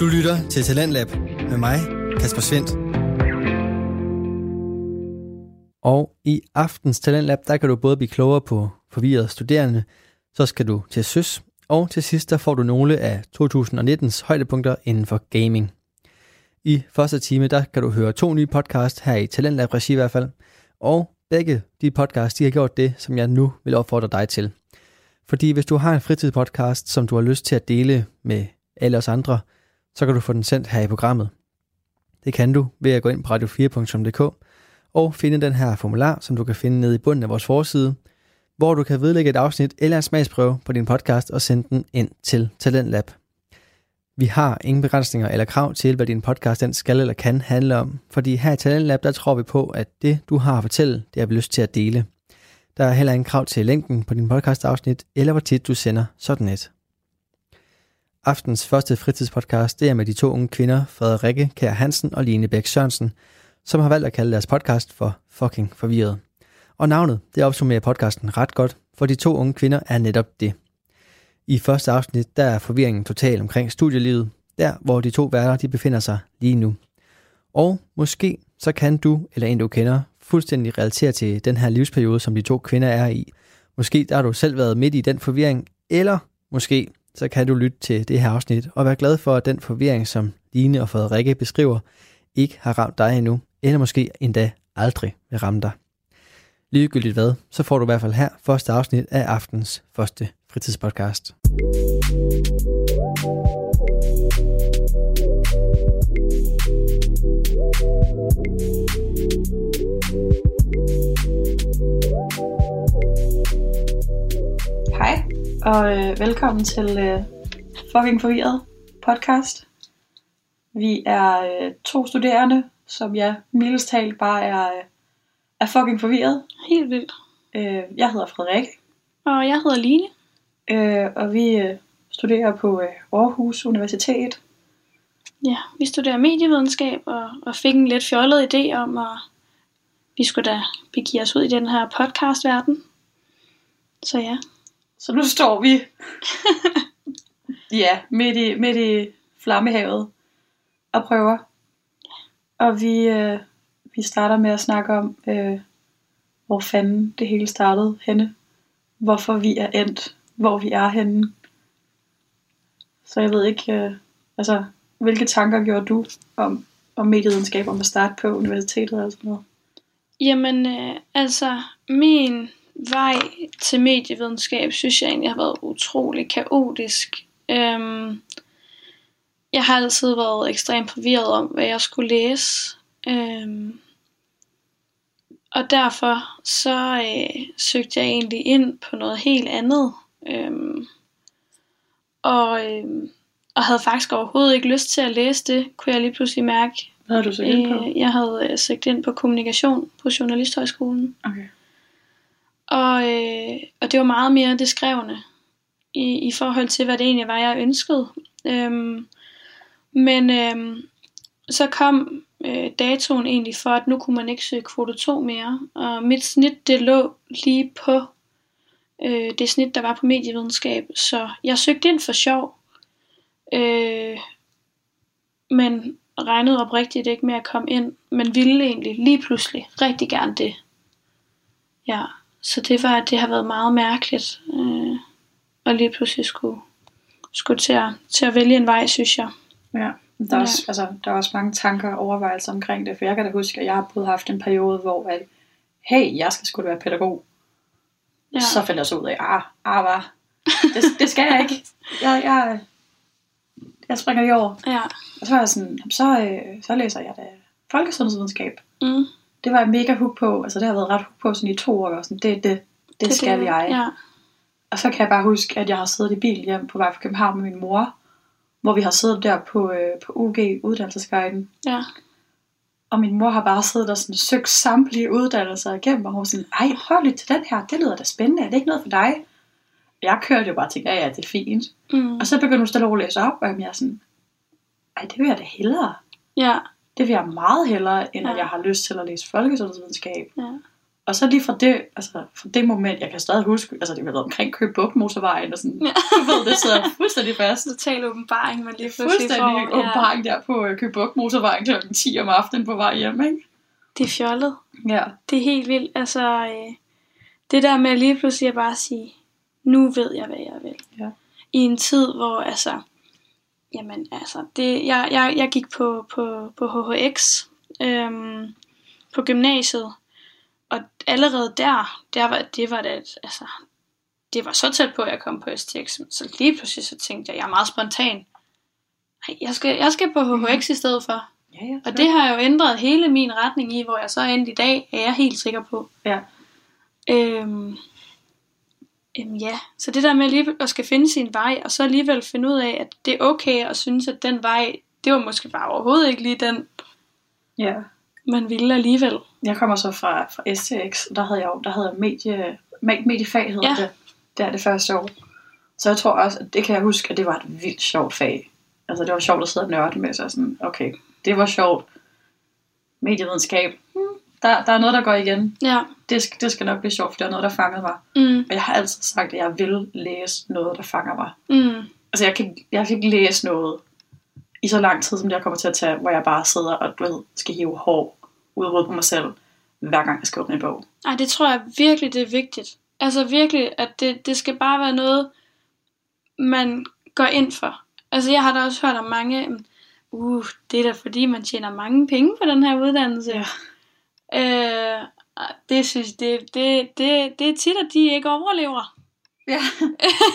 Du lytter til Talentlab med mig, Kasper Svendt. Og i aftens Talentlab, der kan du både blive klogere på forvirrede studerende, så skal du til søs, og til sidst der får du nogle af 2019's højdepunkter inden for gaming. I første time, der kan du høre to nye podcast her i Talentlab regi i hvert fald, og begge de podcasts, de har gjort det, som jeg nu vil opfordre dig til. Fordi hvis du har en fritidspodcast, som du har lyst til at dele med alle os andre, så kan du få den sendt her i programmet. Det kan du ved at gå ind på radio4.dk og finde den her formular, som du kan finde nede i bunden af vores forside, hvor du kan vedlægge et afsnit eller en smagsprøve på din podcast og sende den ind til Talentlab. Vi har ingen begrænsninger eller krav til, hvad din podcast den skal eller kan handle om, fordi her i Talentlab, der tror vi på, at det, du har at fortælle, det har vi lyst til at dele. Der er heller ingen krav til længden på din podcastafsnit, eller hvor tit du sender sådan et. Aftens første fritidspodcast, det er med de to unge kvinder, Frederikke Kær Hansen og Line Bæk Sørensen, som har valgt at kalde deres podcast for Fucking Forvirret. Og navnet, det opsummerer podcasten ret godt, for de to unge kvinder er netop det. I første afsnit, der er forvirringen total omkring studielivet, der hvor de to værter de befinder sig lige nu. Og måske så kan du eller en du kender fuldstændig relatere til den her livsperiode, som de to kvinder er i. Måske der har du selv været midt i den forvirring, eller måske så kan du lytte til det her afsnit og være glad for, at den forvirring, som Line og Frederikke beskriver, ikke har ramt dig endnu, eller måske endda aldrig vil ramme dig. Ligegyldigt hvad, så får du i hvert fald her første afsnit af aftens første fritidspodcast. Hej, og øh, velkommen til øh, Fucking Forvirret podcast. Vi er øh, to studerende, som jeg mildest talt bare er, øh, er fucking forvirret. Helt vildt. Øh, jeg hedder Frederikke, Og jeg hedder Line. øh, og vi øh, studerer på øh, Aarhus Universitet. Ja, vi studerer medievidenskab og, og fik en lidt fjollet idé om, at vi skulle da begive os ud i den her podcastverden. Så ja, Så nu står vi ja, midt i, midt i flammehavet og prøver. Og vi, øh, vi starter med at snakke om, øh, hvor fanden det hele startede henne. Hvorfor vi er endt, hvor vi er henne. Så jeg ved ikke, øh, altså, hvilke tanker gjorde du om, om medievidenskab, om at starte på universitetet og sådan noget? jamen øh, altså min vej til medievidenskab, synes jeg egentlig har været utrolig kaotisk. Øhm, jeg har altid været ekstremt forvirret om, hvad jeg skulle læse. Øhm, og derfor så øh, søgte jeg egentlig ind på noget helt andet. Øhm, og, øhm, og havde faktisk overhovedet ikke lyst til at læse det, kunne jeg lige pludselig mærke. Hvad har du så ind på? Øh, jeg havde øh, søgt ind på kommunikation på Journalisthøjskolen. Okay. Og, øh, og det var meget mere det skrevne i, i forhold til, hvad det egentlig var, jeg ønskede. Øhm, men øhm, så kom øh, datoen egentlig for, at nu kunne man ikke søge kvote 2 mere. Og mit snit, det lå lige på øh, det snit, der var på medievidenskab. Så jeg søgte ind for sjov. Øh, men regnede oprigtigt ikke med at komme ind. Men ville egentlig lige pludselig rigtig gerne det. Ja, så det var, det har været meget mærkeligt. Øh, og lige pludselig skulle, skulle til, at, til at vælge en vej, synes jeg. Ja, der er, Ja. også, altså, der er også mange tanker og overvejelser omkring det, for jeg kan da huske, at jeg har både haft en periode, hvor at, hey, jeg skal da være pædagog. Ja. Så fandt jeg så ud af, ah, ah, hvad? Det, det skal jeg ikke. Jeg, jeg, jeg springer lige over. Ja. Og så var jeg sådan, "Jamen, så, øh, så læser jeg da folkesundhedsvidenskab. Mm, Det var jeg mega hook på, altså det har jeg været ret hook på sådan i to år, og sådan, det, det, det, det skal det, jeg. Ja. Og så kan jeg bare huske, at jeg har siddet i bil hjem på vej fra København med min mor, hvor vi har siddet der på, øh, på UG, uddannelsesguiden. Ja. Og min mor har bare siddet der sådan søgt samtlige uddannelser igennem, og hun var sådan, ej, prøv lige til den her, det lyder da spændende, er det ikke noget for dig? Jeg kørte jo bare og tænkte, ja, ja, det er fint. Mm, Og så begyndte hun stille og læse op, og jeg er sådan, ej, det vil jeg da hellere. ja. Det vil jeg meget hellere, end ja. at Ja. jeg har lyst til at læse folkesundhedsvidenskab. Ja. Og så lige fra det, altså fra det moment, jeg kan stadig huske, altså det har været omkring Køge Bugt motorvejen og sådan, Ja. du ved, det sidder fuldstændig fast. Total åbenbaring, man lige pludselig Fuldstændig får. åbenbaring der på øh, Køge Bugt motorvejen kl. 10 om aftenen på vej hjem, ikke? Det er fjollet. Ja. Det er helt vildt. Altså, øh, det der med lige pludselig at bare sige, nu ved jeg, hvad jeg vil. Ja. I en tid, hvor altså, jamen altså, det, jeg, jeg, jeg gik på, på, på HHX øhm, på gymnasiet, og allerede der, der var, det var det, altså, det var så tæt på, at jeg kom på STX, så lige pludselig så tænkte jeg, jeg er meget spontan. Nej, jeg skal, jeg skal på HHX i stedet for. Ja, ja. Og det har jo ændret hele min retning i, hvor jeg så er endt i dag, er jeg helt sikker på. Ja. Øhm, øhm, ja, så det der med lige at skal finde sin vej, og så alligevel finde ud af, at det er okay at synes, at den vej, det var måske bare overhovedet ikke lige den, ja. man ville alligevel. Jeg kommer så fra, fra STX, og der havde jeg jo, der havde jeg medie, med- mediefag, hedder Ja. det. Det er det første år. Så jeg tror også, at det kan jeg huske, at det var et vildt sjovt fag. Altså det var sjovt at sidde og nørde med, så sådan, okay, det var sjovt. Medievidenskab, hmm, der, der er noget, der går igen. Ja, Det, skal- det skal nok blive sjovt, for det er noget, der fangede mig. mm, Og jeg har altid sagt, at jeg vil læse noget, der fanger mig. mm, Altså jeg kan, jeg kan ikke læse noget i så lang tid, som det jeg kommer til at tage, hvor jeg bare sidder og du ved, skal hive hår ud på mig selv, hver gang jeg skal åbne en bog. Ej, det tror jeg virkelig, det er vigtigt. Altså virkelig, at det, det skal bare være noget, man går ind for. Altså jeg har da også hørt om mange, uh, det er da fordi, man tjener mange penge på den her uddannelse. Ja. Øh, ej, det synes det, det, det, det er tit, at de ikke overlever Ja.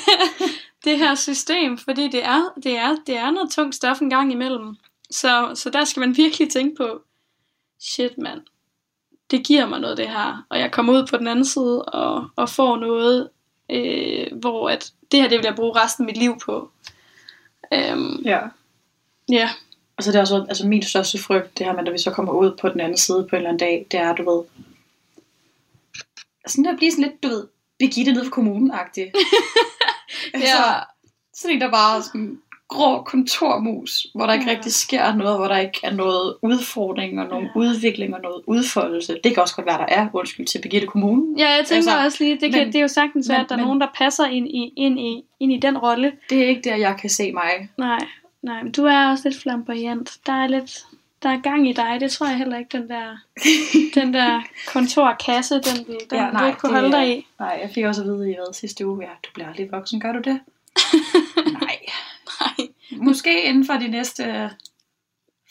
det her system, fordi det er, det er, det er noget tungt stof en gang imellem. Så, så der skal man virkelig tænke på, shit mand, det giver mig noget det her, og jeg kommer ud på den anden side og, og får noget, øh, hvor at det her det vil jeg bruge resten af mit liv på. Øhm, ja. ja, Og så er det også altså min største frygt, det her med, når vi så kommer ud på den anden side på en eller anden dag, det er, du ved, sådan der bliver sådan lidt, du ved, Birgitte nede for kommunen-agtig. altså, sådan en, der bare er sådan grå kontormus, hvor der ikke Ja. rigtig sker noget, hvor der ikke er noget udfordring og nogen Ja. udvikling og noget udfoldelse. Det kan også godt være, der er, undskyld, til Birgitte Kommune. ja, jeg tænker Altså, altså, også lige, det, kan, men- det er jo sagtens være, men- at der er men- nogen, der passer ind i, ind, i, ind i den rolle. Det er ikke der, jeg kan se mig. Nej, nej, men du er også lidt flamboyant. Der er lidt, der er gang i dig. Det tror jeg heller ikke, den der, den der kontorkasse, den, den Ja, nej, du ikke kunne holde dig i. Nej, jeg fik også at vide i hvad, sidste uge, ja, du bliver aldrig voksen, gør du det? Nej. Nej. Måske inden for de næste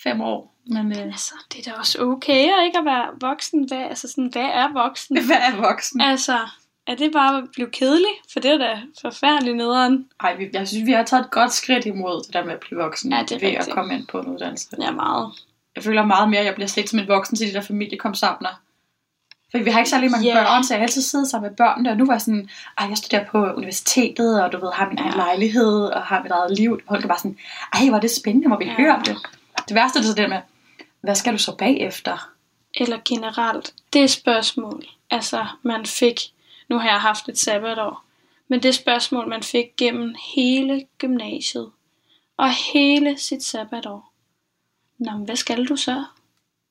fem år. Men øh, Altså, det er da også okay at ikke at være voksen. Hvad, altså sådan, hvad er voksen? hvad er voksen? Altså, er det bare at blive kedelig? For det er da forfærdeligt nederen. Ej, vi, jeg synes, vi har taget et godt skridt imod det der med at blive voksen. Ja, det er ved at rigtigt. komme ind på en uddannelse. Ja, meget. Jeg føler meget mere, at jeg bliver slet som en voksen til de der familiekomsamler. For vi har ikke særlig mange yeah. børn, så jeg har altid siddet sammen med børnene. Og nu var jeg sådan, ej, jeg studerer på universitetet, og du ved, har min egen Ja. lejlighed, og har mit eget liv. Og folk er bare sådan, ej, hvor er det spændende, må vi ja. høre om det. Det værste er det så det med, hvad skal du så bagefter? Eller generelt, det spørgsmål, altså man fik, nu har jeg haft et sabbatår, men det spørgsmål, man fik gennem hele gymnasiet, og hele sit sabbatår. Nå, men hvad skal du så?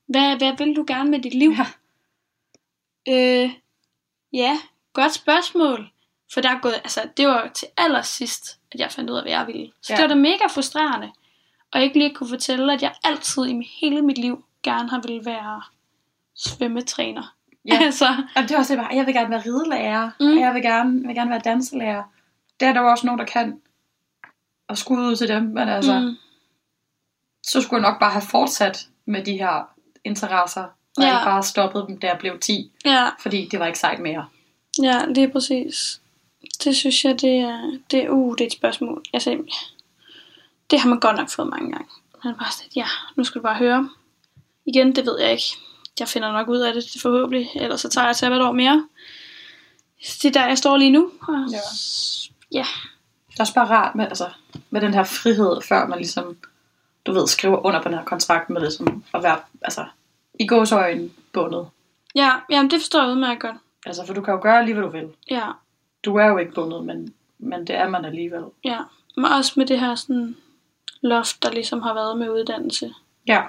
Hvad, hvad vil du gerne med dit liv? Ja. Øh, ja, godt spørgsmål. For der er gået, altså, det var til allersidst, at jeg fandt ud af, hvad jeg ville. Så Ja. det var da mega frustrerende. Og ikke lige kunne fortælle, at jeg altid i hele mit liv gerne har ville være svømmetræner. Ja. altså, Og det er også det, bare, jeg vil gerne være ridelærer, Mm. og jeg vil gerne, jeg vil gerne være danselærer. Det er der jo også nogen, der kan. Og skud ud til dem, men altså, mm. så skulle jeg nok bare have fortsat med de her interesser, og Ja. ikke bare stoppet dem, da jeg blev 10, ja, fordi det var ikke sejt mere. ja, lige præcis. Det synes jeg, det er, det er, uh, det er et spørgsmål. Altså, det har man godt nok fået mange gange. Man er bare sådan, ja, nu skal du bare høre. Igen, det ved jeg ikke. Jeg finder nok ud af det forhåbentlig, ellers så tager jeg et år mere. Det er der, jeg står lige nu. Og, Ja. ja. Det er også bare rart med, altså, med den her frihed, før man ligesom, du ved, skriver under på den her kontrakt med ligesom at være, altså, i gåsøjne bundet. Ja, jamen det forstår jeg udmærket godt. Altså, for du kan jo gøre lige, hvad du vil. Ja, Du er jo ikke bundet, men, men det er man alligevel. ja. Men også med det her sådan loft, der ligesom har været med uddannelse. Ja.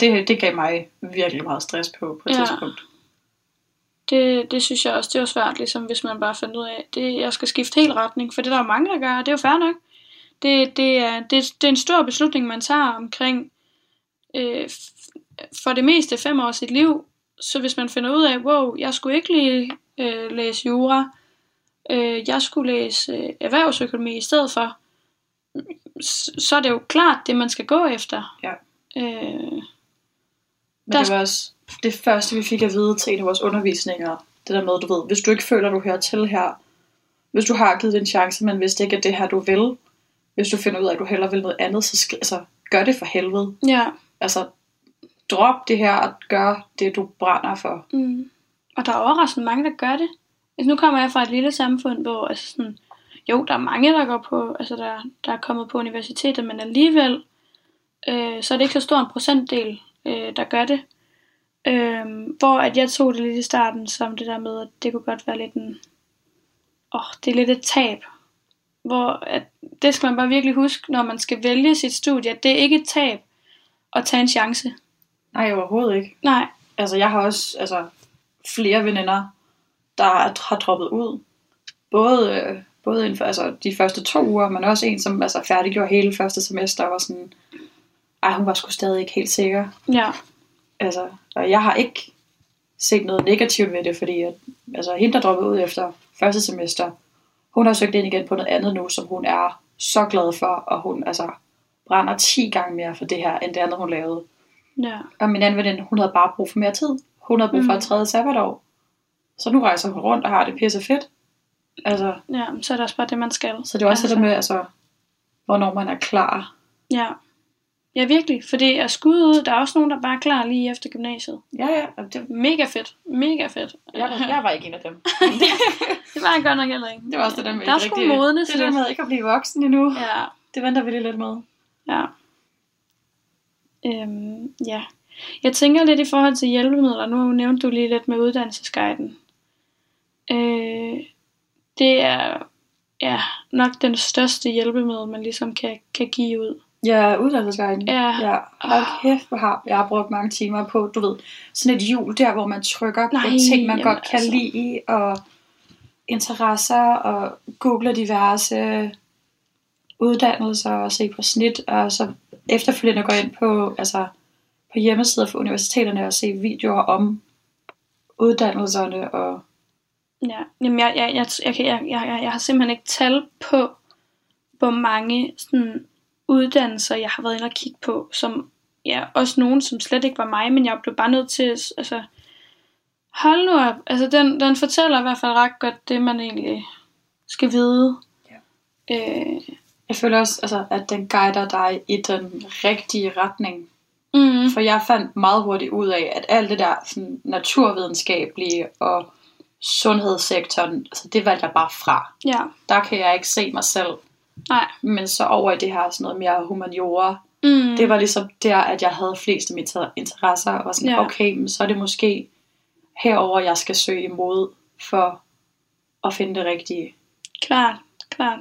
Det, det gav mig virkelig meget stress på, på et Ja. tidspunkt. Det, det synes jeg også, det er jo svært, ligesom hvis man bare finder ud af, det, jeg skal skifte helt retning, for det er der jo mange, der gør, og det er jo fair nok. Det, det, er, det, det er en stor beslutning, man tager omkring øh, for det meste fem år af sit liv. Så hvis man finder ud af, wow, jeg skulle ikke lige øh, læse jura, øh, jeg skulle læse øh, erhvervsøkonomi i stedet for, så er det jo klart det, man skal gå efter. Ja. Øh, Der- det var også det første, vi fik at vide til en af vores undervisninger. Det der med, du ved, hvis du ikke føler, du hører til her, hvis du har givet det en chance, men hvis det ikke er det her, du vil, hvis du finder ud af, at du hellere vil noget andet, så sk- altså, gør det for helvede. ja. Altså, drop det her og gør det, du brænder for. Mm. Og der er overraskende mange, der gør det. Altså, nu kommer jeg fra et lille samfund, hvor altså sådan, jo, der er mange, der går på, altså der, der er kommet på universitetet, men alligevel, øh, så er det ikke så stor en procentdel, øh, der gør det. Øh, hvor at jeg tog det lidt i starten som det der med, at det kunne godt være lidt en, åh, oh, det er lidt et tab. Hvor at, det skal man bare virkelig huske, når man skal vælge sit studie, at det er ikke et tab at tage en chance. Nej, overhovedet ikke. Nej, Altså, jeg har også altså, flere veninder, der er- har droppet ud. Både, øh, både inden for altså, de første to uger, men også en, som altså, færdiggjorde hele første semester, og var sådan, ej, hun var sgu stadig ikke helt sikker. ja, Altså, og jeg har ikke set noget negativt ved det, fordi at, altså, hende, der droppede ud efter første semester, hun har søgt ind igen på noget andet nu, som hun er så glad for, og hun altså, brænder 10 gange mere for det her, end det andet, hun lavede. ja. Og min anden veninde, hun havde bare brug for mere tid. Hun havde brug for Mm. et tredje sabbatår. Så nu rejser hun rundt og har det pisse fedt. Altså, Ja, så er det også bare det, man skal. så det er også altså. det der med, altså, hvornår man er klar. Ja. Ja, virkelig. Fordi at skud ud, der er også nogen, der bare er klar lige efter gymnasiet. Ja, ja. Det, Mega fedt. Mega fedt. jeg, var, jeg var ikke en af dem. det var jeg godt nok heller ikke. Det var også det der med Der er sgu rigtig- modnes Det der med ikke at blive voksen endnu. Ja, Det venter vi lige lidt med. ja. Øhm, ja. Jeg tænker lidt i forhold til hjælpemidler. Nu nævnte du lige lidt med uddannelsesguiden. Øh, det er ja, nok den største hjælpemiddel, man ligesom kan, kan give ud. Ja, uddannelsesguiden. Ja. ja. Hold kæft, hvor har jeg har brugt mange timer på, du ved, sådan et hjul der, hvor man trykker Nej, på ting, man godt kan altså. lide, og interesser, og googler diverse uddannelser, og se på snit, og så efterfølgende gå ind på, altså, på hjemmesider for universiteterne og se videoer om uddannelserne, og Ja, jamen jeg, jeg, jeg, jeg, jeg, jeg, jeg, jeg har simpelthen ikke tal på, hvor mange sådan, uddannelser, jeg har været inde og kigge på, som ja, også nogen, som slet ikke var mig, men jeg blev bare nødt til, at- altså, hold nu op, altså den, den fortæller i hvert fald ret godt det, man egentlig skal vide. Ja. Øh, jeg føler også, altså, at den guider dig i den rigtige retning. mm, For jeg fandt meget hurtigt ud af, at alt det der sådan, naturvidenskabelige og sundhedssektoren, altså det valgte jeg bare fra. ja, Der kan jeg ikke se mig selv. Nej. Men så over i det her sådan noget mere humaniora, Mm, det var ligesom der, at jeg havde flest af mine inter- interesser, og var sådan, Ja. okay, men så er det måske herover jeg skal søge imod, for at finde det rigtige. Klart, klart.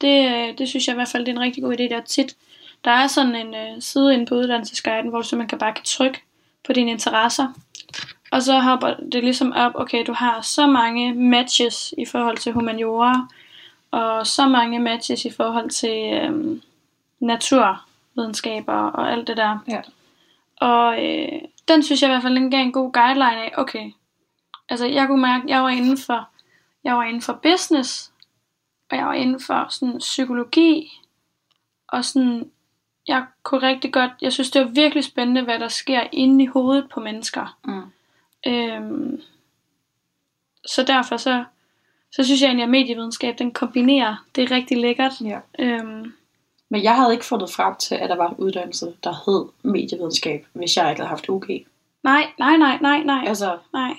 Det, det synes jeg i hvert fald, det er en rigtig god idé. Der er tit, der er sådan en øh, side inde på uddannelsesguiden, hvor du simpelthen kan bare kan trykke på dine interesser. Og så hopper det ligesom op, okay, du har så mange matches i forhold til humaniora, og så mange matches i forhold til øhm, naturvidenskaber og alt det der. Ja. Og øh, den synes jeg i hvert fald, den gav en god guideline af, okay, altså jeg kunne mærke, jeg var inden for, jeg var inden for business, og jeg var inden for sådan psykologi, og sådan, jeg kunne rigtig godt, jeg synes det var virkelig spændende, hvad der sker inde i hovedet på mennesker. Mm. Øhm, så derfor så, så synes jeg egentlig, at medievidenskab, den kombinerer, det er rigtig lækkert. Ja. Øhm, Men jeg havde ikke fundet frem til, at der var en uddannelse, der hed medievidenskab, hvis jeg ikke havde haft UG. nej, nej, nej, nej, nej. Altså, Nej.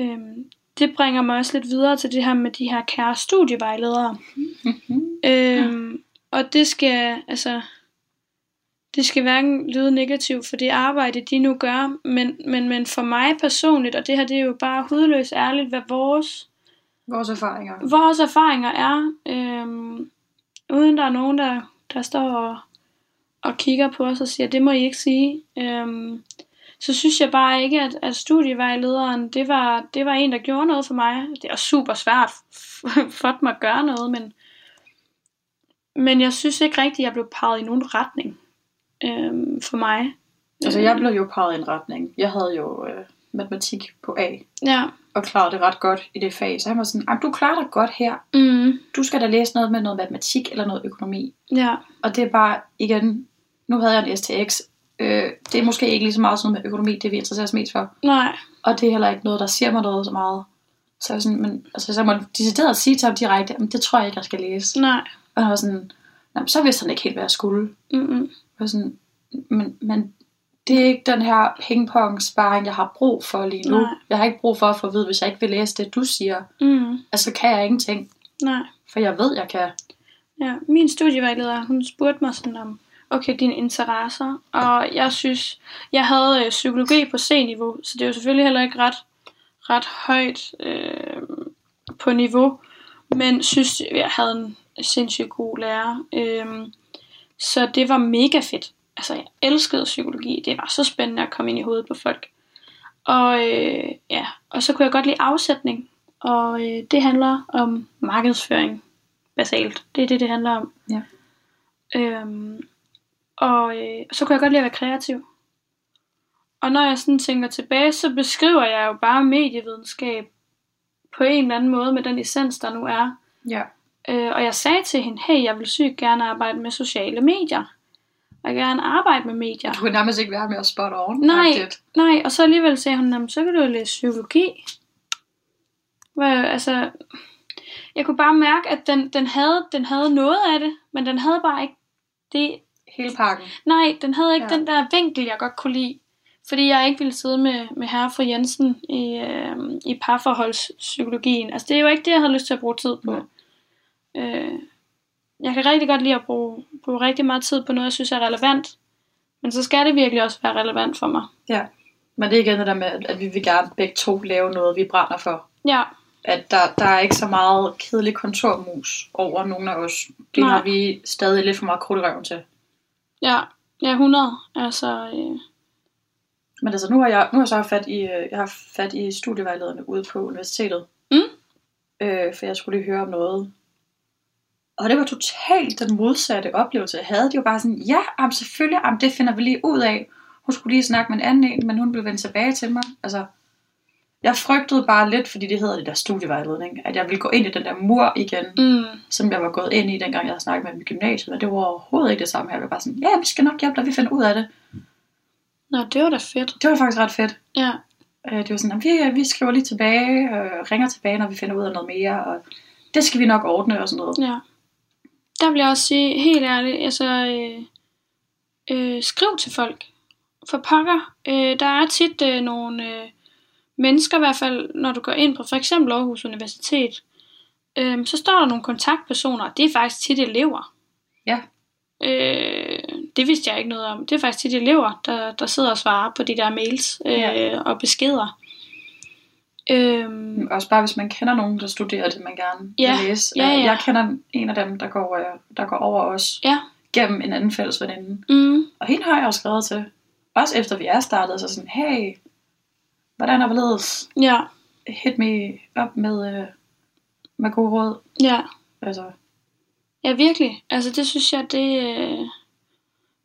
Øhm, det bringer mig også lidt videre til det her med de her kære studievejledere. øhm, og det skal, altså, det skal hverken lyde negativt for det arbejde, de nu gør, men, men, men for mig personligt, og det her det er jo bare hudløst ærligt, hvad vores, vores erfaringer. vores erfaringer er, øhm, uden der er nogen, der, der står og, og kigger på os og siger, det må I ikke sige. Øhm, så synes jeg bare ikke, at, at studievejlederen, det var, det var en, der gjorde noget for mig. Det er super svært for mig at gøre noget, men, men jeg synes ikke rigtigt, at jeg blev peget i nogen retning øhm, for mig. Altså, jeg blev jo peget i en retning. Jeg havde jo øh, matematik på A, Ja. Og klarede det ret godt i det fag. Så han var sådan, "Ej, du klarer dig godt her. Mm, Du skal da læse noget med noget matematik eller noget økonomi. ja. Og det er bare, igen, nu havde jeg en STX. Øh, det er måske ikke lige så meget sådan noget med økonomi, det vi interesserer os mest for. Nej. Og det er heller ikke noget, der siger mig noget så meget. Så, jeg sådan, men, altså, så må jeg decideret sige til ham direkte, "Jamen, det tror jeg ikke, jeg skal læse. Nej. Og han var sådan, "Nå, men så vidste han ikke helt, hvad jeg skulle. Mm-mm. Og sådan, men, men det er ikke den her pingpong-sparring, jeg har brug for lige nu. Nej. Jeg har ikke brug for at få at vide, hvis jeg ikke vil læse det, du siger. Mm. Altså kan jeg ingenting, Nej. for jeg ved, jeg kan. Ja, min studievejleder, hun spurgte mig sådan om, okay, dine interesser, og jeg synes, jeg havde øh, psykologi på C-niveau, så det er jo selvfølgelig heller ikke ret, ret højt øh, på niveau, men synes, jeg havde en sindssygt god lærer, øh, så det var mega fedt. Altså, jeg elskede psykologi, det var så spændende at komme ind i hovedet på folk. Og øh, ja, og så kunne jeg godt lide afsætning, og øh, det handler om markedsføring basalt. Det er det, det handler om. Ja. Øhm, og øh, så kunne jeg godt lide at være kreativ. Og når jeg sådan tænker tilbage, så beskriver jeg jo bare medievidenskab på en eller anden måde med den essens, der nu er. Ja. Øh, og jeg sagde til hende, hey, jeg vil sygt gerne arbejde med sociale medier. Jeg vil gerne arbejde med medier. Du kan nærmest ikke være mere spot on. Nej, agtigt. nej, og så alligevel sagde hun, "Jamen, så kan du læse psykologi. Hvad, altså, jeg kunne bare mærke, at den, den, havde, den havde noget af det, men den havde bare ikke det. Hele pakken. Nej, den havde ikke Ja. ja. den der vinkel, jeg godt kunne lide. Fordi jeg ikke ville sidde med, med herre fru Jensen i, øh, i parforholdspsykologien. Altså, det er jo ikke det, jeg havde lyst til at bruge tid på. Øh, jeg kan rigtig godt lide at bruge, bruge rigtig meget tid på noget, jeg synes er relevant. Men så skal det virkelig også være relevant for mig. Ja. Men det er igen det der med, at vi vil gerne begge to lave noget, vi brænder for. Ja, At der, der er ikke så meget kedelig kontormus over nogen af os. Det Nej. har vi stadig lidt for meget krudt i røven til. Ja, ja 100. Altså, øh, Men altså, nu har jeg, nu har jeg så haft fat i, øh, jeg har fat i studievejlederne ude på universitetet. Mm. Øh, for jeg skulle lige høre om noget. Og det var totalt den modsatte oplevelse, jeg havde. Det var bare sådan, ja, jamen, selvfølgelig, jamen, det finder vi lige ud af. Hun skulle lige snakke med en anden en, men hun blev vendt tilbage til mig. Altså, jeg frygtede bare lidt, fordi det hedder det der studievejledning, at jeg ville gå ind i den der mur igen, mm, som jeg var gået ind i, dengang jeg havde snakket med dem i gymnasiet. Men det var overhovedet ikke det samme her. Jeg var bare sådan, ja, vi skal nok hjælpe dig, vi finder ud af det. nå, det var da fedt. Det var faktisk ret fedt. Ja, Øh, det var sådan, at vi, vi skriver lige tilbage, og ringer tilbage, når vi finder ud af noget mere, og det skal vi nok ordne og sådan noget. ja. Der vil jeg også sige, helt ærligt, altså, øh, øh, skriv til folk. For pokker, øh, der er tit øh, nogle øh, mennesker, i hvert fald når du går ind på for eksempel Aarhus Universitet, øh, så står der nogle kontaktpersoner, og det er faktisk tit elever. Ja. Øh, det vidste jeg ikke noget om. Det er faktisk tit elever, der, der sidder og svarer på de der mails øh, Ja. og beskeder. Øh, Også bare hvis man kender nogen, der studerer det, man gerne Ja, vil læse. ja, ja. Jeg kender en af dem, der går, øh, der går over os ja. gennem en anden fælles veninde. Mm, Og hende har jeg også skrevet til. Også efter vi er startet, så sådan, hey, hvordan er hvorledes? ja. Hit me op med, øh, med gode råd. Ja. Altså, Ja, virkelig. Altså, det synes jeg, det, øh,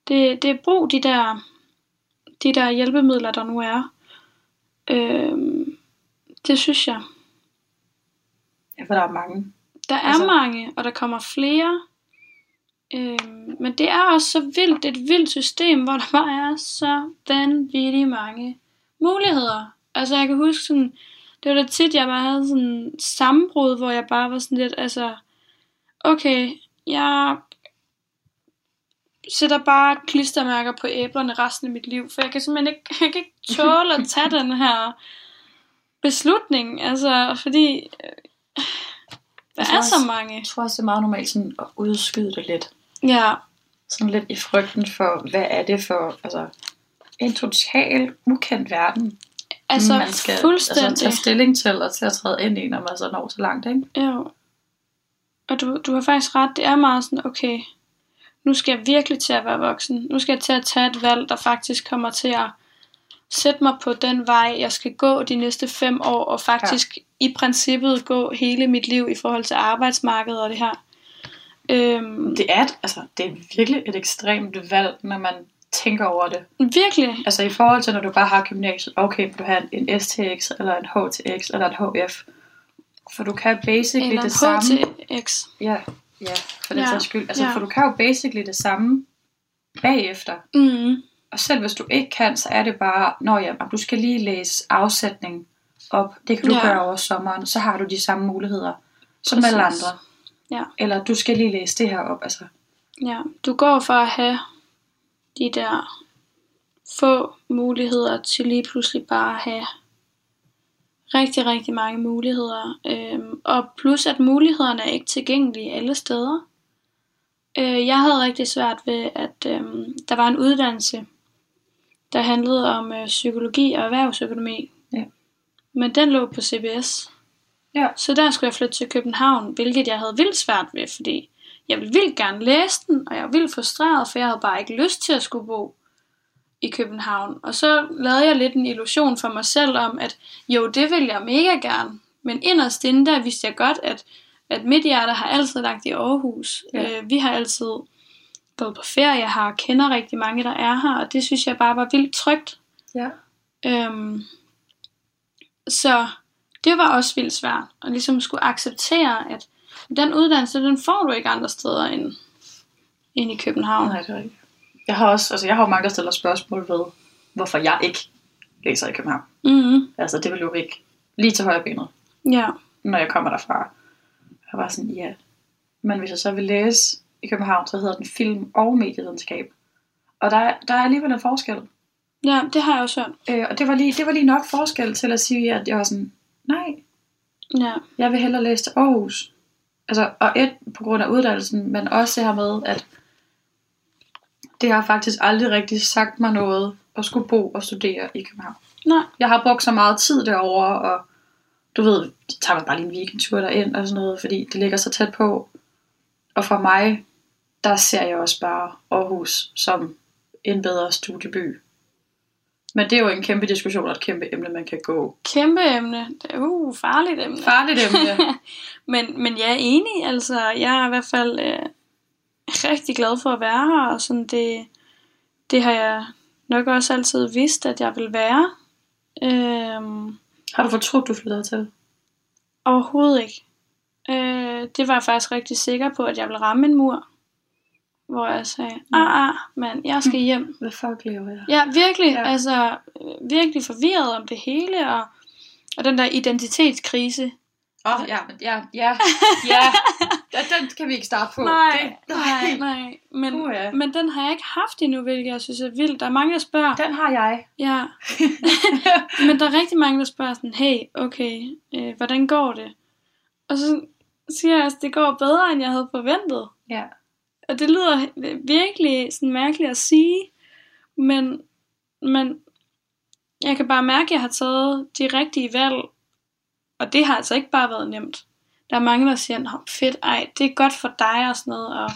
det, det er brug de der, de der hjælpemidler, der nu er. Øhm, det synes jeg. ja, for der er mange. Der er Altså- mange, og der kommer flere. Øhm, men det er også så vildt, det er et vildt system, hvor der bare er så vanvittigt mange muligheder. Altså jeg kan huske sådan, det var da tit, jeg bare havde sådan sammenbrud, hvor jeg bare var sådan lidt, altså, okay, jeg sætter bare klistermærker på æblerne resten af mit liv, for jeg kan simpelthen ikke, jeg kan ikke tåle at tage den her beslutning, altså, fordi øh, der Altså er også- så mange. Jeg tror også, det er meget normalt sådan at udskyde det lidt. Ja, Sådan lidt i frygten for, hvad er det for, altså, en total ukendt verden, altså man skal fuldstændig. altså, tage stilling til og til at træde ind i, når man så når så langt, ikke? Jo. Og du, du har faktisk ret, det er meget sådan, okay, nu skal jeg virkelig til at være voksen. Nu skal jeg til at tage et valg, der faktisk kommer til at, sætte mig på den vej, jeg skal gå de næste fem år, og faktisk ja. i princippet gå hele mit liv i forhold til arbejdsmarkedet og det her. Øhm, Det er, et, altså, det er virkelig et ekstremt valg, når man tænker over det. virkelig. Altså i forhold til, når du bare har gymnasiet, okay, du have en, STX, eller en HTX, eller en HF. For du kan basically Eller det samme. HTX. Ja, ja, for den Ja, sags skyld. Altså, ja. for du kan jo basically det samme bagefter. Mm, Og selv hvis du ikke kan, så er det bare, når ja, du skal lige læse afsætning op. Det kan du Ja. gøre over sommeren, så har du de samme muligheder som alle Præcis. andre. Ja. Eller du skal lige læse det her op. Altså, ja. Du går for at have de der få muligheder til lige pludselig bare at have rigtig, rigtig mange muligheder. Øhm, og plus at mulighederne er ikke tilgængelige alle steder. Øh, jeg havde rigtig svært ved, at øhm, der var en uddannelse, der handlede om øh, psykologi og erhvervsøkonomi. Ja. Men den lå på CBS. Ja. Så der skulle jeg flytte til København, hvilket jeg havde vildt svært ved, fordi jeg ville vildt gerne læse den, og jeg var vildt frustreret, for jeg havde bare ikke lyst til at skulle bo i København. Og så lavede jeg lidt en illusion for mig selv om, at jo, det vil jeg mega gerne. Men inderst inde, der vidste jeg godt, at, at mit hjerte har altid lagt i Aarhus. Ja. Øh, vi har altid gået på ferie her, og kender rigtig mange, der er her, og det synes jeg bare var vildt trygt. ja. Øhm, så det var også vildt svært, at ligesom skulle acceptere, at den uddannelse, den får du ikke andre steder end, end i København. Nej, det er rigtigt. Jeg har også, altså jeg har jo mange, der stiller spørgsmål ved, hvorfor jeg ikke læser i København. Mm-hmm. Altså det vil jo ikke lige til højre benet, Ja, når jeg kommer derfra. Jeg var sådan, ja. Men hvis jeg så vil læse i København, så hedder den film og medievidenskab. Og der, er- der er alligevel en forskel. ja, det har jeg også hørt. Øh, og det var, lige, det var lige nok forskel til at sige, at jeg var sådan, nej, Ja, jeg vil hellere læse til Aarhus. Altså, og et på grund af uddannelsen, men også det her med, at det har faktisk aldrig rigtig sagt mig noget at skulle bo og studere i København. nej, Jeg har brugt så meget tid derover og du ved, så tager man bare lige en weekendtur derind og sådan noget, fordi det ligger så tæt på. Og for mig, der ser jeg også bare Aarhus som en bedre studieby. Men det er jo en kæmpe diskussion og et kæmpe emne, man kan gå. kæmpe emne. Uh, farligt emne. Farligt emne. Men, men jeg er enig, altså. Jeg er i hvert fald øh, rigtig glad for at være her, og sådan det, det har jeg nok også altid vidst, at jeg vil være. Øhm, Har du fortrudt, du flyttede til? overhovedet ikke. Øh, det var jeg faktisk rigtig sikker på, at jeg ville ramme en mur. Hvor jeg sagde, ah, ah, mand, jeg skal hjem. Hvad fuck lever jeg? Ja, virkelig, Ja. ja. altså, virkelig forvirret om det hele, og, og den der identitetskrise. Åh, oh, ja, ja, ja, ja. ja. Den kan vi ikke starte på. Nej, det, nej, nej. Men, Puha. men den har jeg ikke haft endnu, hvilket jeg synes er vildt. Der er mange, der spørger. Den har jeg. Ja, men der er rigtig mange, der spørger sådan, hey, okay, øh, hvordan går det? Og så siger jeg, at det går bedre, end jeg havde forventet. ja. Og det lyder virkelig sådan mærkeligt at sige, men, men jeg kan bare mærke, at jeg har taget de rigtige valg, og det har altså ikke bare været nemt. Der er mange, der siger, Nå, fedt, ej, det er godt for dig og sådan noget, og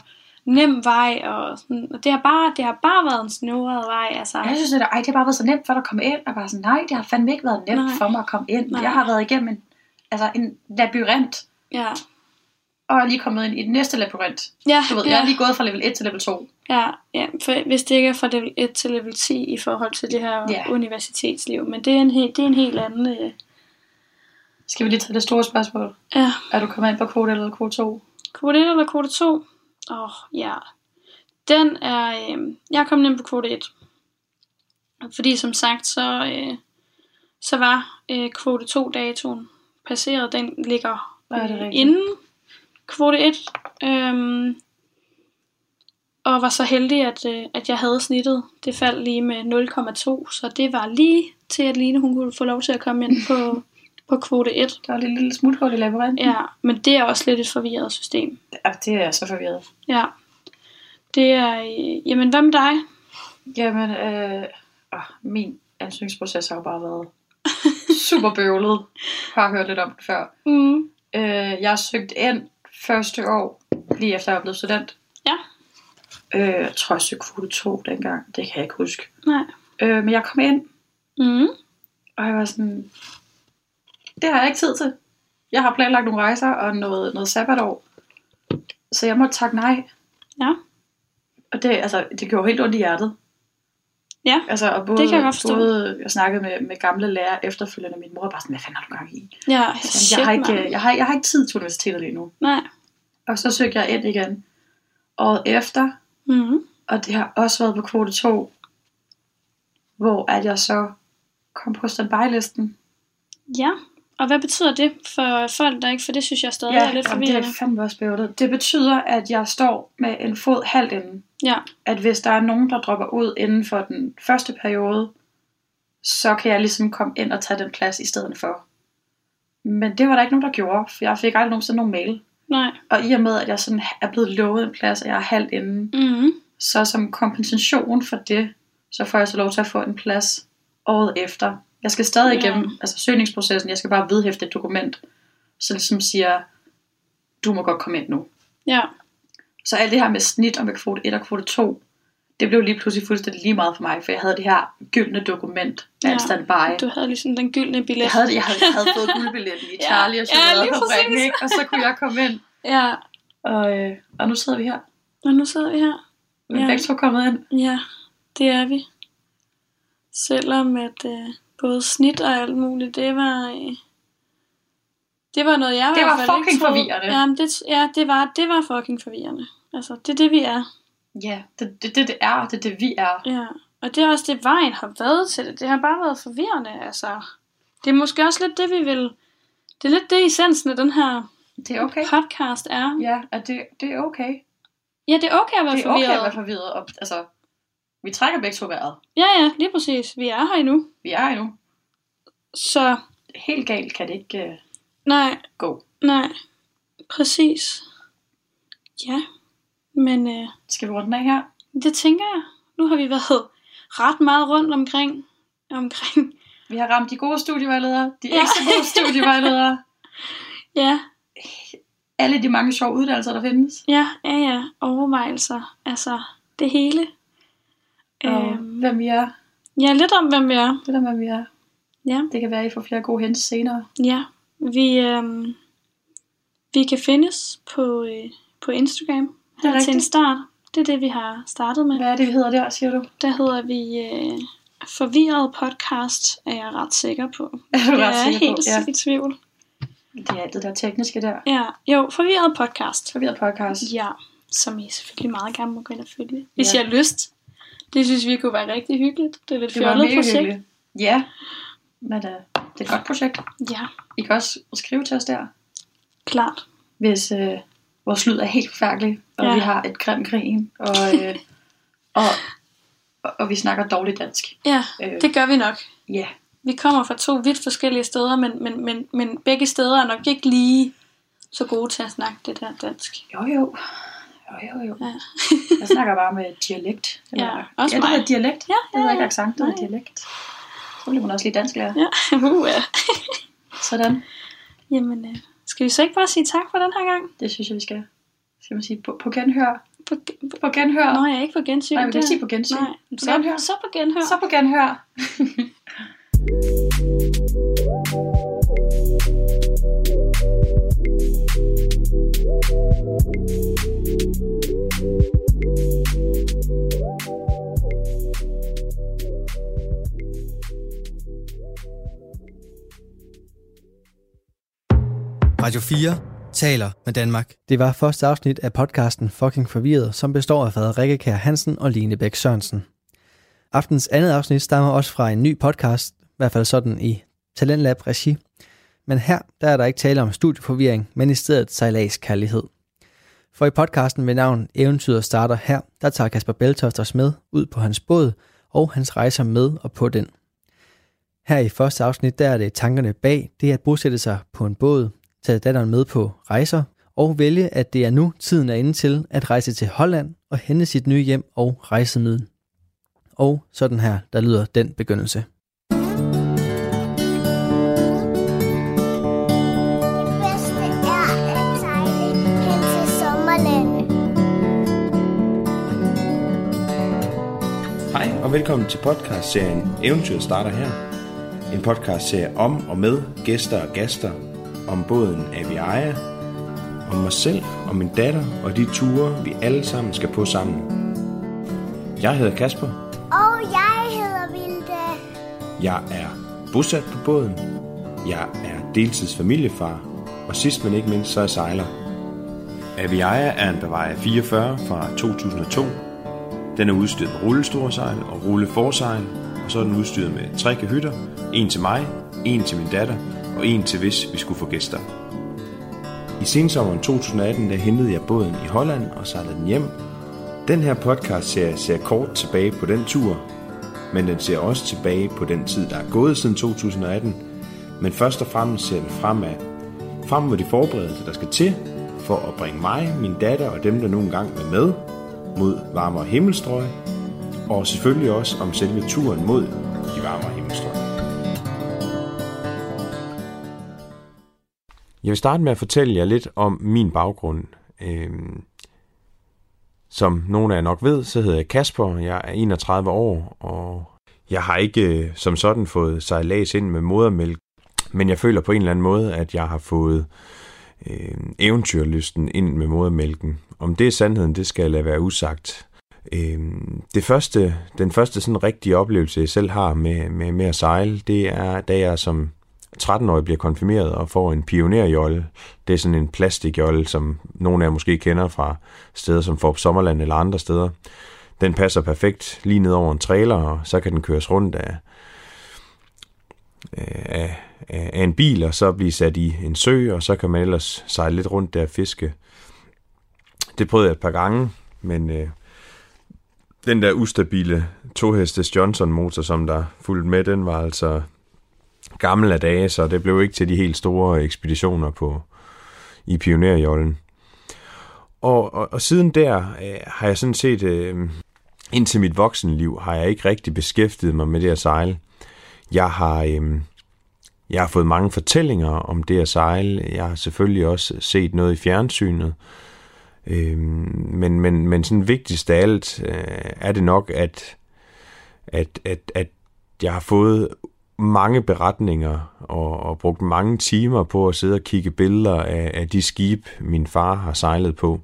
nem vej, og, sådan, og det, har bare, det har bare været en snurret vej, altså. Jeg synes, det, er, ej, det har bare været så nemt for dig at komme ind. Og bare sådan, nej, det har fandme ikke været nemt Nej. for mig at komme ind. Nej. Jeg har været igennem en, altså en labyrint, Ja, og er lige kommet ind i den næste labyrint. ja, Du ved, ja. jeg er lige gået fra level 1 til level 2. Ja, ja, for hvis det ikke er fra level 1 til level 10 i forhold til det her Ja. universitetsliv, men det er en, helt, det er en helt anden... Øh, Skal vi lige tage det store spørgsmål? ja, Er du kommet ind på kvote eller kvote 2? kvote 1 eller kvote 2? Åh, oh, ja. Den er... Øh, jeg er kommet ind på kvote 1. Fordi som sagt, så, øh, så var øh, kvote 2-datoen passeret. Den ligger det er øh, rigtigt. inden kvote 1. Øhm, og var så heldig, at, øh, at jeg havde snittet. Det faldt lige med 0,2, så det var lige til, at Line hun kunne få lov til at komme ind på, på kvote 1. Der var lidt lille smuthul i labyrinten. Ja, men det er også lidt et forvirret system. ja. Det er så forvirret. Ja. Det er, øh, jamen hvad med dig? Jamen, øh, åh, min ansøgningsproces har jo bare været super bøvlet. Har hørt lidt om det før. Mm. Øh, jeg søgte ind første år, lige efter jeg blevet student. Ja. Øh, jeg tror, jeg søgte kvote 2 dengang. Det kan jeg ikke huske. Nej. Øh, men jeg kom ind, Mm. Og jeg var sådan, det har jeg ikke tid til. Jeg har planlagt nogle rejser og noget, noget sabbatår. Så jeg måtte takke nej. Ja. Og det, altså, det gjorde helt ondt i hjertet. Ja, Altså, og både, det kan jeg godt forstå. både jeg snakkede med, med gamle lærere efterfølgende, min mor bare sådan, hvad fanden har du gang i? Ja, Så shit, jeg, har ikke, jeg, har, jeg har ikke tid til universitetet lige nu. Nej. Og så søgte jeg ind igen året efter, Mm. og det har også været på kvote 2, hvor at jeg så kom på standby-listen. Ja, og hvad betyder det for folk, der ikke, for det synes jeg stadig er lidt jamen, det forvirrende. er fandme også bøvlet. Det betyder, at jeg står med en fod halvt inden. Ja, At hvis der er nogen, der dropper ud inden for den første periode, så kan jeg ligesom komme ind og tage den plads i stedet for. Men det var der ikke nogen, der gjorde, for jeg fik aldrig nogensinde nogen mail. nej. Og i og med, at jeg sådan er blevet lovet en plads, og jeg er halvt inden, Mm. så som kompensation for det, så får jeg så lov til at få en plads året efter. Jeg skal stadig Ja. igennem altså søgningsprocessen, jeg skal bare vedhæfte et dokument, så ligesom siger, du må godt komme ind nu. Ja, Så alt det her med snit og med kvote 1 og kvote 2, det blev lige pludselig fuldstændig lige meget for mig, for jeg havde det her gyldne dokument med Ja, ja, en standby. du havde ligesom den gyldne billet. Jeg havde, jeg havde, jeg havde fået guldbilletten i Ja. Charlie og Ja, lige chokoladefabrikken, præcis. ikke? og så kunne jeg komme ind. Ja, Og, øh, og nu sidder vi her. og nu sidder vi her. Vi er Ja. begge to kommet ind. Ja, det er vi. Selvom at øh, både snit og alt muligt, det var... Øh, det var noget, jeg i Det hvert var fald ikke fucking troede. forvirrende. Jamen, det, ja, det var, det var fucking forvirrende. Altså, det er det, vi er. Ja, det det, det, det er, det er det, vi er. Ja, og det er også det, vejen har været til det. Det har bare været forvirrende, altså. Det er måske også lidt det, vi vil... Det er lidt det, essensen af den her Det er okay. podcast er. Ja, at det, det er okay. Ja, det er okay at være Det er okay forvirret. at være forvirret. Og, altså, vi trækker begge to vejret. Ja, ja, lige præcis. Vi er her endnu. Vi er endnu. Så, Helt galt kan det ikke uh, nej, gå. nej. Præcis. Ja, men øh, Skal vi runde den af her? det tænker jeg. Nu har vi været ret meget rundt omkring, omkring, Vi har ramt de gode studievejledere, de Ja. ikke så gode studievejledere, ja, alle de mange sjove uddannelser, der findes. ja, ja, ja, overvejelser, altså det hele. Og Øhm, hvem vi er. ja, lidt om, hvem vi er. Det er, hvem vi er. Ja, Det kan være, at I får flere gode hints senere. ja. Vi, øhm, vi kan findes på, øh, på Instagram Det er her til en start. Det er det, vi har startet med. Hvad er det, vi hedder der, siger du? Der hedder vi øh, Forvirret Podcast, er jeg ret sikker på. Er du jeg ret er sikker på? helt Ja. i tvivl. Det er alt det der tekniske der. Ja, jo, Forvirret Podcast. Forvirret podcast. Ja, som I selvfølgelig meget gerne må gå ind og følge. Ja. Hvis I har lyst. Det synes vi kunne være rigtig hyggeligt. Det er lidt fjollet projekt. hyggeligt. Ja, men uh, det er et godt projekt. Ja, I kan også skrive til os der, klart. hvis uh, vores lyd er helt forfærdelig, og Ja. vi har et grim grin, og, uh, og, og, og vi snakker dårligt dansk. Ja, Øh, det gør vi nok. Ja, Vi kommer fra to vidt forskellige steder, men, men, men, men begge steder er nok ikke lige så gode til at snakke det der dansk. jo jo. Jo, jo, jo. Ja. Jeg snakker bare med dialekt. Eller, Ja, også ja, det hedder dialekt. Ja, Det hedder ja, ikke ja. accent, det Nej. dialekt. Så bliver man også lige dansk lærer. Ja, uh, ja. Sådan. Jamen, øh, skal vi så ikke bare sige tak for den her gang? Det synes jeg, vi skal. Skal man sige på, på genhør? På, På genhør? Nå, jeg er ikke på gensyn. Nej, vi kan Det- sige på gensyn. Nej, På så, genhør. så på genhør. Så på genhør. Radio 4 taler med Danmark. Det var første afsnit af podcasten Fucking Forvirret, som består af fader Rikke Hansen og Line Bæk Sørensen. Aftens andet afsnit stammer også fra en ny podcast, i hvert fald sådan i Talentlab regi. Men her der er der ikke tale om studieforvirring, men i stedet sejlads kærlighed. For i podcasten med navn Eventyret starter her, der tager Kasper Beltoft os med ud på hans båd og hans rejser med og på den. Her i første afsnit, der er det tankerne bag det at bosætte sig på en båd, tage datteren med på rejser og vælge, at det er nu tiden er inde til at rejse til Holland og hente sit nye hjem og rejsemiddel. Og sådan her, der lyder den begyndelse. Og velkommen til podcastserien Eventyret starter her. En podcastserie om og med gæster og gæster, om båden Aviaja, om mig selv og min datter og de ture, vi alle sammen skal på sammen. Jeg hedder Kasper. Og jeg hedder Vilde. Jeg er bosat på båden. Jeg er deltidsfamiliefar. Og sidst men ikke mindst, så er jeg sejler. Aviaja er en Bavaria 44 fra 2002. Den er udstyret med rullestorsejl og rulleforsejl, og så er den udstyret med tre kahytter, en til mig, en til min datter og en til hvis vi skulle få gæster. I sensommeren 2018 der hentede jeg båden i Holland og sejlede den hjem. Den her podcast ser, ser kort tilbage på den tur, men den ser også tilbage på den tid, der er gået siden 2018. Men først og fremmest ser den fremad. Frem mod de forberedelser, der skal til for at bringe mig, min datter og dem, der nogle gange er med, mod varmere himmelstrøg, og selvfølgelig også om selve turen mod de varmere himmelstrøg. Jeg vil starte med at fortælle jer lidt om min baggrund. Øhm, som nogle af jer nok ved, så hedder jeg Kasper, jeg er 31 år, og jeg har ikke øh, som sådan fået sejlads ind med modermælk, men jeg føler på en eller anden måde, at jeg har fået øh, eventyrlysten ind med modermælken. Om det er sandheden, det skal jeg lade være usagt. Øh, det første, den første sådan rigtige oplevelse, jeg selv har med, med, med at sejle, det er, da jeg som 13-årig bliver konfirmeret og får en pionerjolle. Det er sådan en plastikjolle, som nogle af jer måske kender fra steder som Forp Sommerland eller andre steder. Den passer perfekt lige ned over en trailer, og så kan den køres rundt af, af, af en bil, og så blive sat i en sø, og så kan man ellers sejle lidt rundt der og fiske. Det prøvede jeg et par gange, men øh, den der ustabile tohestes Johnson motor, som der fulgte med, den var altså gammel af dage, så det blev ikke til de helt store ekspeditioner på i pionerjollen. Og, og, og siden der øh, har jeg sådan set, øh, indtil mit voksenliv, har jeg ikke rigtig beskæftiget mig med det at sejle. Jeg har, øh, jeg har fået mange fortællinger om det at sejle. Jeg har selvfølgelig også set noget i fjernsynet. Øh, Øhm, men, men, men sådan vigtigst af alt øh, er det nok, at, at, at, at jeg har fået mange beretninger og, og brugt mange timer på at sidde og kigge billeder af, af de skib, min far har sejlet på.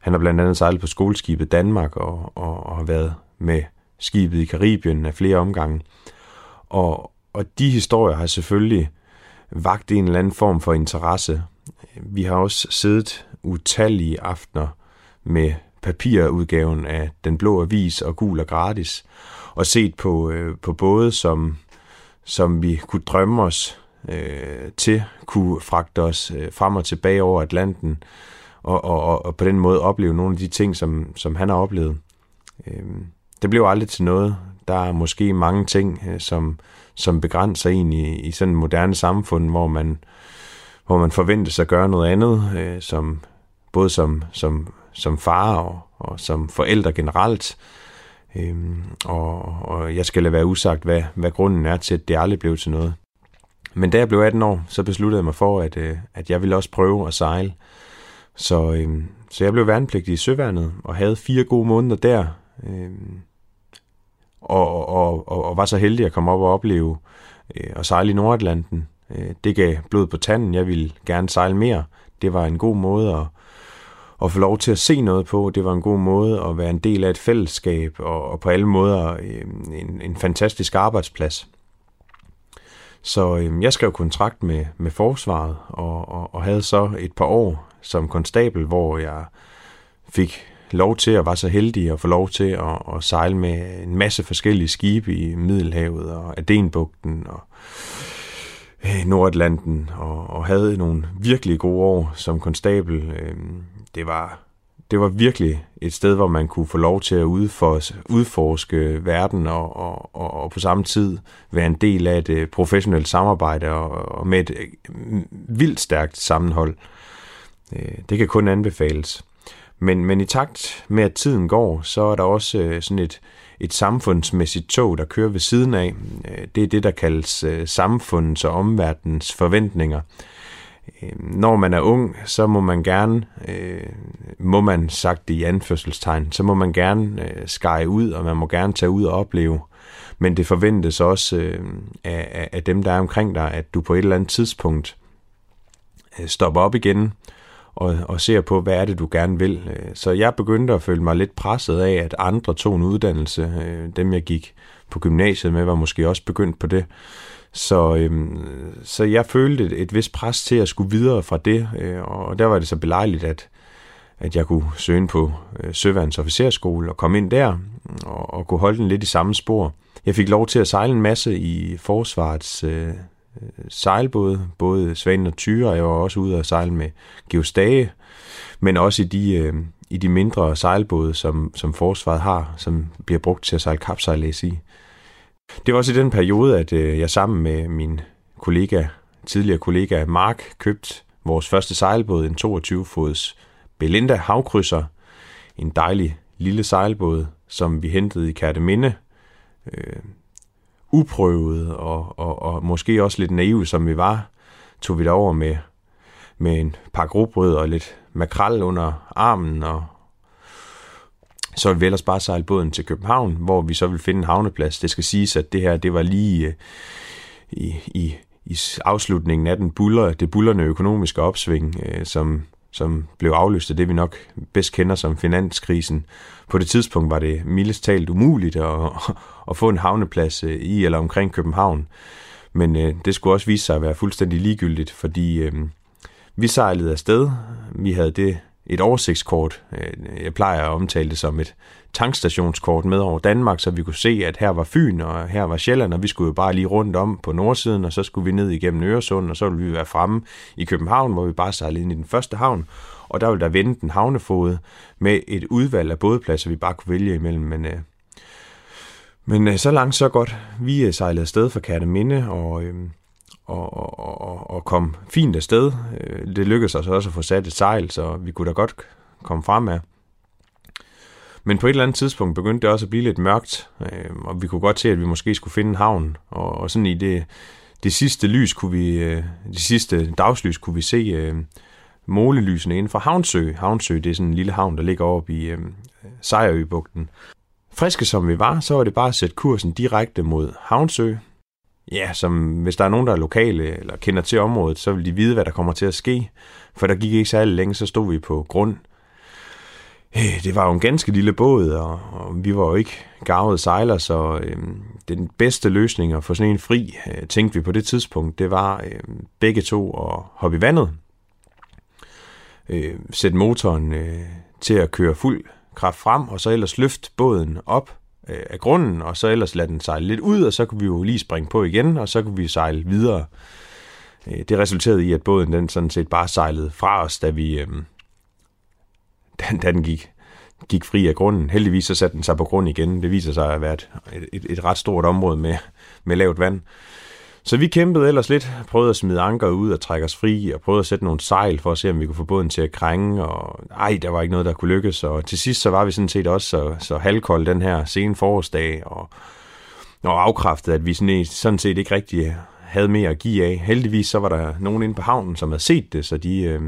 Han har blandt andet sejlet på skoleskibet Danmark og, og, og har været med skibet i Karibien af flere omgange. Og, og de historier har selvfølgelig vagt en eller anden form for interesse. Vi har også siddet utallige aftener med papirudgaven af Den Blå Avis og Gul og Gratis, og set på, øh, på både som som vi kunne drømme os øh, til, kunne fragte os øh, frem og tilbage over Atlanten, og, og, og på den måde opleve nogle af de ting, som, som han har oplevet. Øh, det blev aldrig til noget. Der er måske mange ting, øh, som, som begrænser en i, i sådan et moderne samfund, hvor man, hvor man forventes at gøre noget andet, øh, som, både som, som, som far og, og som forældre generelt. Øhm, og, og jeg skal lade være usagt, hvad, hvad grunden er til, at det aldrig blev til noget. Men da jeg blev 18 år, så besluttede jeg mig for, at, øh, at jeg ville også prøve at sejle. Så, øhm, så jeg blev værnepligtig i Søværnet og havde fire gode måneder der. Øhm, og, og, og, og var så heldig at komme op og opleve øh, at sejle i Nordatlanten. Øh, det gav blod på tanden. Jeg ville gerne sejle mere. Det var en god måde at, at få lov til at se noget på. Det var en god måde at være en del af et fællesskab, og, og på alle måder øh, en, en fantastisk arbejdsplads. Så øh, jeg skrev kontrakt med, med forsvaret, og, og, og havde så et par år som konstabel, hvor jeg fik lov til at være så heldig at få lov til at, at sejle med en masse forskellige skibe i Middelhavet og Adenbugten og øh, Nordatlanten og, og havde nogle virkelig gode år som konstabel. Øh, det var, det var virkelig et sted, hvor man kunne få lov til at udforske, udforske verden og, og, og, og på samme tid være en del af et professionelt samarbejde og, og med et mm, vildt stærkt sammenhold. Øh, det kan kun anbefales. Men, men i takt med, at tiden går, så er der også øh, sådan et, et samfundsmæssigt tog, der kører ved siden af. Øh, det er det, der kaldes samfundets og omverdens forventninger. Øh, når man er ung, så må man gerne, øh, må man sagt det i anførselstegn, så må man gerne øh, skære ud, og man må gerne tage ud og opleve men det forventes også øh, af, af dem, der er omkring dig, at du på et eller andet tidspunkt øh, stopper op igen og, og ser på, hvad er det, du gerne vil. Øh, så jeg begyndte at føle mig lidt presset af, at andre tog en uddannelse. Øh, dem, jeg gik på gymnasiet med, var måske også begyndt på det. Så, øhm, så jeg følte et, et vist pres til at skulle videre fra det, øh, og der var det så belejligt, at, at jeg kunne søge ind på øh, Søværens Officerskole og komme ind der og, og kunne holde den lidt i samme spor. Jeg fik lov til at sejle en masse i forsvarets øh, sejlbåde, både Svanen og Tyre, og jeg var også ude og sejle med Geostage, men også i de, øh, i de mindre sejlbåde, som, som forsvaret har, som bliver brugt til at sejle kapsejlæs i. Det var også i den periode, at øh, jeg sammen med min kollega, tidligere kollega Mark, købte vores første sejlbåd, en 22-fods Belinda havkrydser, en dejlig lille sejlbåd, som vi hentede i Kærteminde, øh, uprøvet og, og, og måske også lidt naive, som vi var, tog vi over med, med en par grobrød og lidt makrel under armen, og så ville vi ellers bare sejle båden til København, hvor vi så ville finde en havneplads. Det skal siges, at det her, det var lige øh, i, i, i afslutningen af den buller, det bullerne økonomiske opsving, øh, som, som blev afløst af det, vi nok bedst kender som finanskrisen. På det tidspunkt var det mildest talt umuligt at, at få en havneplads øh, i eller omkring København. Men øh, det skulle også vise sig at være fuldstændig ligegyldigt, fordi øh, vi sejlede afsted. Vi havde det et oversigtskort. Øh, jeg plejer at omtale det som et tankstationskort med over Danmark, så vi kunne se, at her var Fyn, og her var Sjælland, og vi skulle jo bare lige rundt om på nordsiden, og så skulle vi ned igennem Øresund, og så ville vi være fremme i København, hvor vi bare sejlede ind i den første havn, og der ville der vente en havnefod med et udvalg af bådpladser, vi bare kunne vælge imellem, men, øh, men øh, så langt, så godt. Vi øh, sejlede afsted fra Kærteminde, og øh, og, og, og, og kom fint afsted. Øh, det lykkedes os også at få sat et sejl, så vi kunne da godt komme fremad. Men på et eller andet tidspunkt begyndte det også at blive lidt mørkt, øh, og vi kunne godt se, at vi måske skulle finde en havn. Og, og sådan i det, det sidste lys kunne vi, øh, det sidste dagslys kunne vi se øh, målelysene inden for Havnsø. Havnsø, det er sådan en lille havn, der ligger oppe i øh, Sejrøbugten. Friske som vi var, så var det bare at sætte kursen direkte mod Havnsø, ja, som hvis der er nogen, der er lokale eller kender til området, så vil de vide, hvad der kommer til at ske. For der gik ikke særlig længe, så stod vi på grund. Eh, det var jo en ganske lille båd, og, og vi var jo ikke gavede sejler, så øh, den bedste løsning at få sådan en fri, øh, tænkte vi på det tidspunkt, det var øh, begge to at hoppe i vandet, øh, sætte motoren øh, til at køre fuld kraft frem, og så ellers løfte båden op øh, af grunden, og så ellers lade den sejle lidt ud, og så kunne vi jo lige springe på igen, og så kunne vi sejle videre. Øh, det resulterede i, at båden den sådan set bare sejlede fra os, da vi øh, da, da den gik, gik fri af grunden. Heldigvis så satte den sig på grund igen. Det viser sig at være et, et, et ret stort område med, med lavt vand. Så vi kæmpede ellers lidt, prøvede at smide anker ud og trække os fri, og prøvede at sætte nogle sejl for at se, om vi kunne få båden til at krænge, og ej, der var ikke noget, der kunne lykkes, og til sidst så var vi sådan set også så, så halvkold den her sene forårsdag, og, og afkræftet, at vi sådan, sådan set ikke rigtig havde mere at give af. Heldigvis så var der nogen inde på havnen, som havde set det, så de, øh,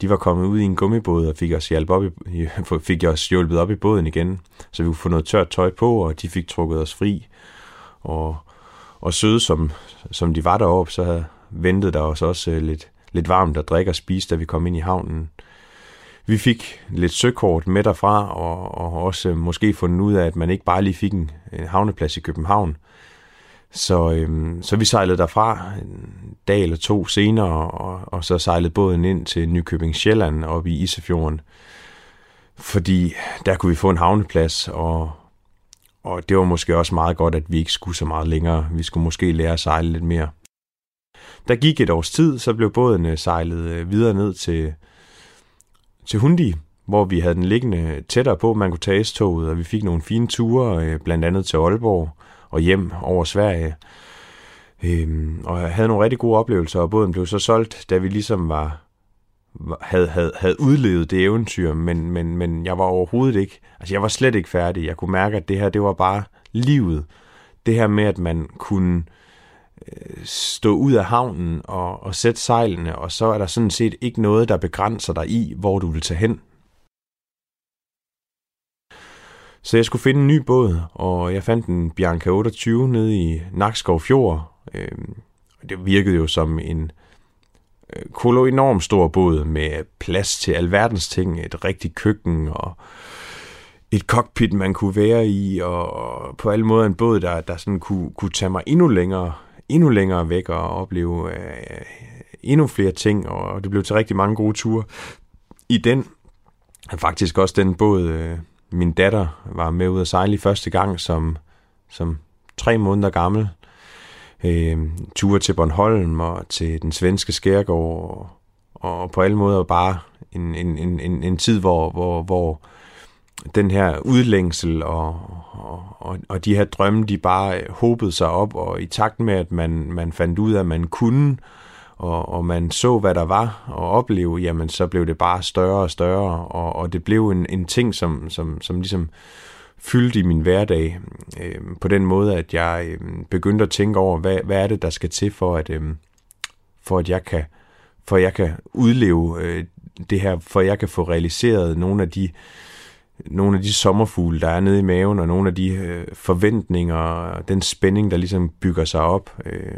de var kommet ud i en gummibåd og fik os, hjælp op i, fik os hjulpet op i båden igen, så vi kunne få noget tørt tøj på, og de fik trukket os fri. Og og søde som, som de var deroppe, så ventede der os også øh, lidt, lidt varmt at drikke og spise, da vi kom ind i havnen. Vi fik lidt søkort med derfra, og, og også øh, måske fundet ud af, at man ikke bare lige fik en, en havneplads i København. Så, øhm, så vi sejlede derfra en dag eller to senere, og, og så sejlede båden ind til Nykøbing Sjælland oppe i Isefjorden. Fordi der kunne vi få en havneplads, og, og det var måske også meget godt, at vi ikke skulle så meget længere. Vi skulle måske lære at sejle lidt mere. Der gik et års tid, så blev båden øh, sejlet øh, videre ned til, til Hundi, hvor vi havde den liggende tættere på, man kunne tage S-toget, og vi fik nogle fine ture, øh, blandt andet til Aalborg og hjem over Sverige. Øhm, og jeg havde nogle rigtig gode oplevelser, og båden blev så solgt, da vi ligesom var havde, havde, havde udlevet det eventyr, men, men, men jeg var overhovedet ikke, altså jeg var slet ikke færdig. Jeg kunne mærke, at det her, det var bare livet. Det her med, at man kunne øh, stå ud af havnen og, og sætte sejlene, og så er der sådan set ikke noget, der begrænser dig i, hvor du vil tage hen. Så jeg skulle finde en ny båd, og jeg fandt en Bianca 28 nede i Nakskov Fjord. Øhm, det virkede jo som en kolo enormt stor båd med plads til alverdens ting, et rigtigt køkken og et cockpit, man kunne være i, og på alle måder en båd, der, der sådan kunne, kunne tage mig endnu længere, endnu længere væk og opleve øh, endnu flere ting, og det blev til rigtig mange gode ture. I den, faktisk også den båd, øh, min datter var med ud at sejle i første gang som, som tre måneder gammel. Øh, ture til Bornholm og til den svenske skærgård, og, og på alle måder bare en, en, en, en, en tid, hvor, hvor, hvor den her udlængsel og, og, og de her drømme, de bare håbede sig op, og i takt med, at man, man fandt ud af, at man kunne, og, og man så, hvad der var at opleve, jamen så blev det bare større og større, og, og det blev en, en ting, som, som, som ligesom fyldte i min hverdag øh, på den måde, at jeg øh, begyndte at tænke over, hvad, hvad er det, der skal til for, at, øh, for at jeg kan for at jeg kan udleve øh, det her, for at jeg kan få realiseret nogle af de nogle af de sommerfugle, der er nede i maven, og nogle af de øh, forventninger, den spænding, der ligesom bygger sig op. Øh,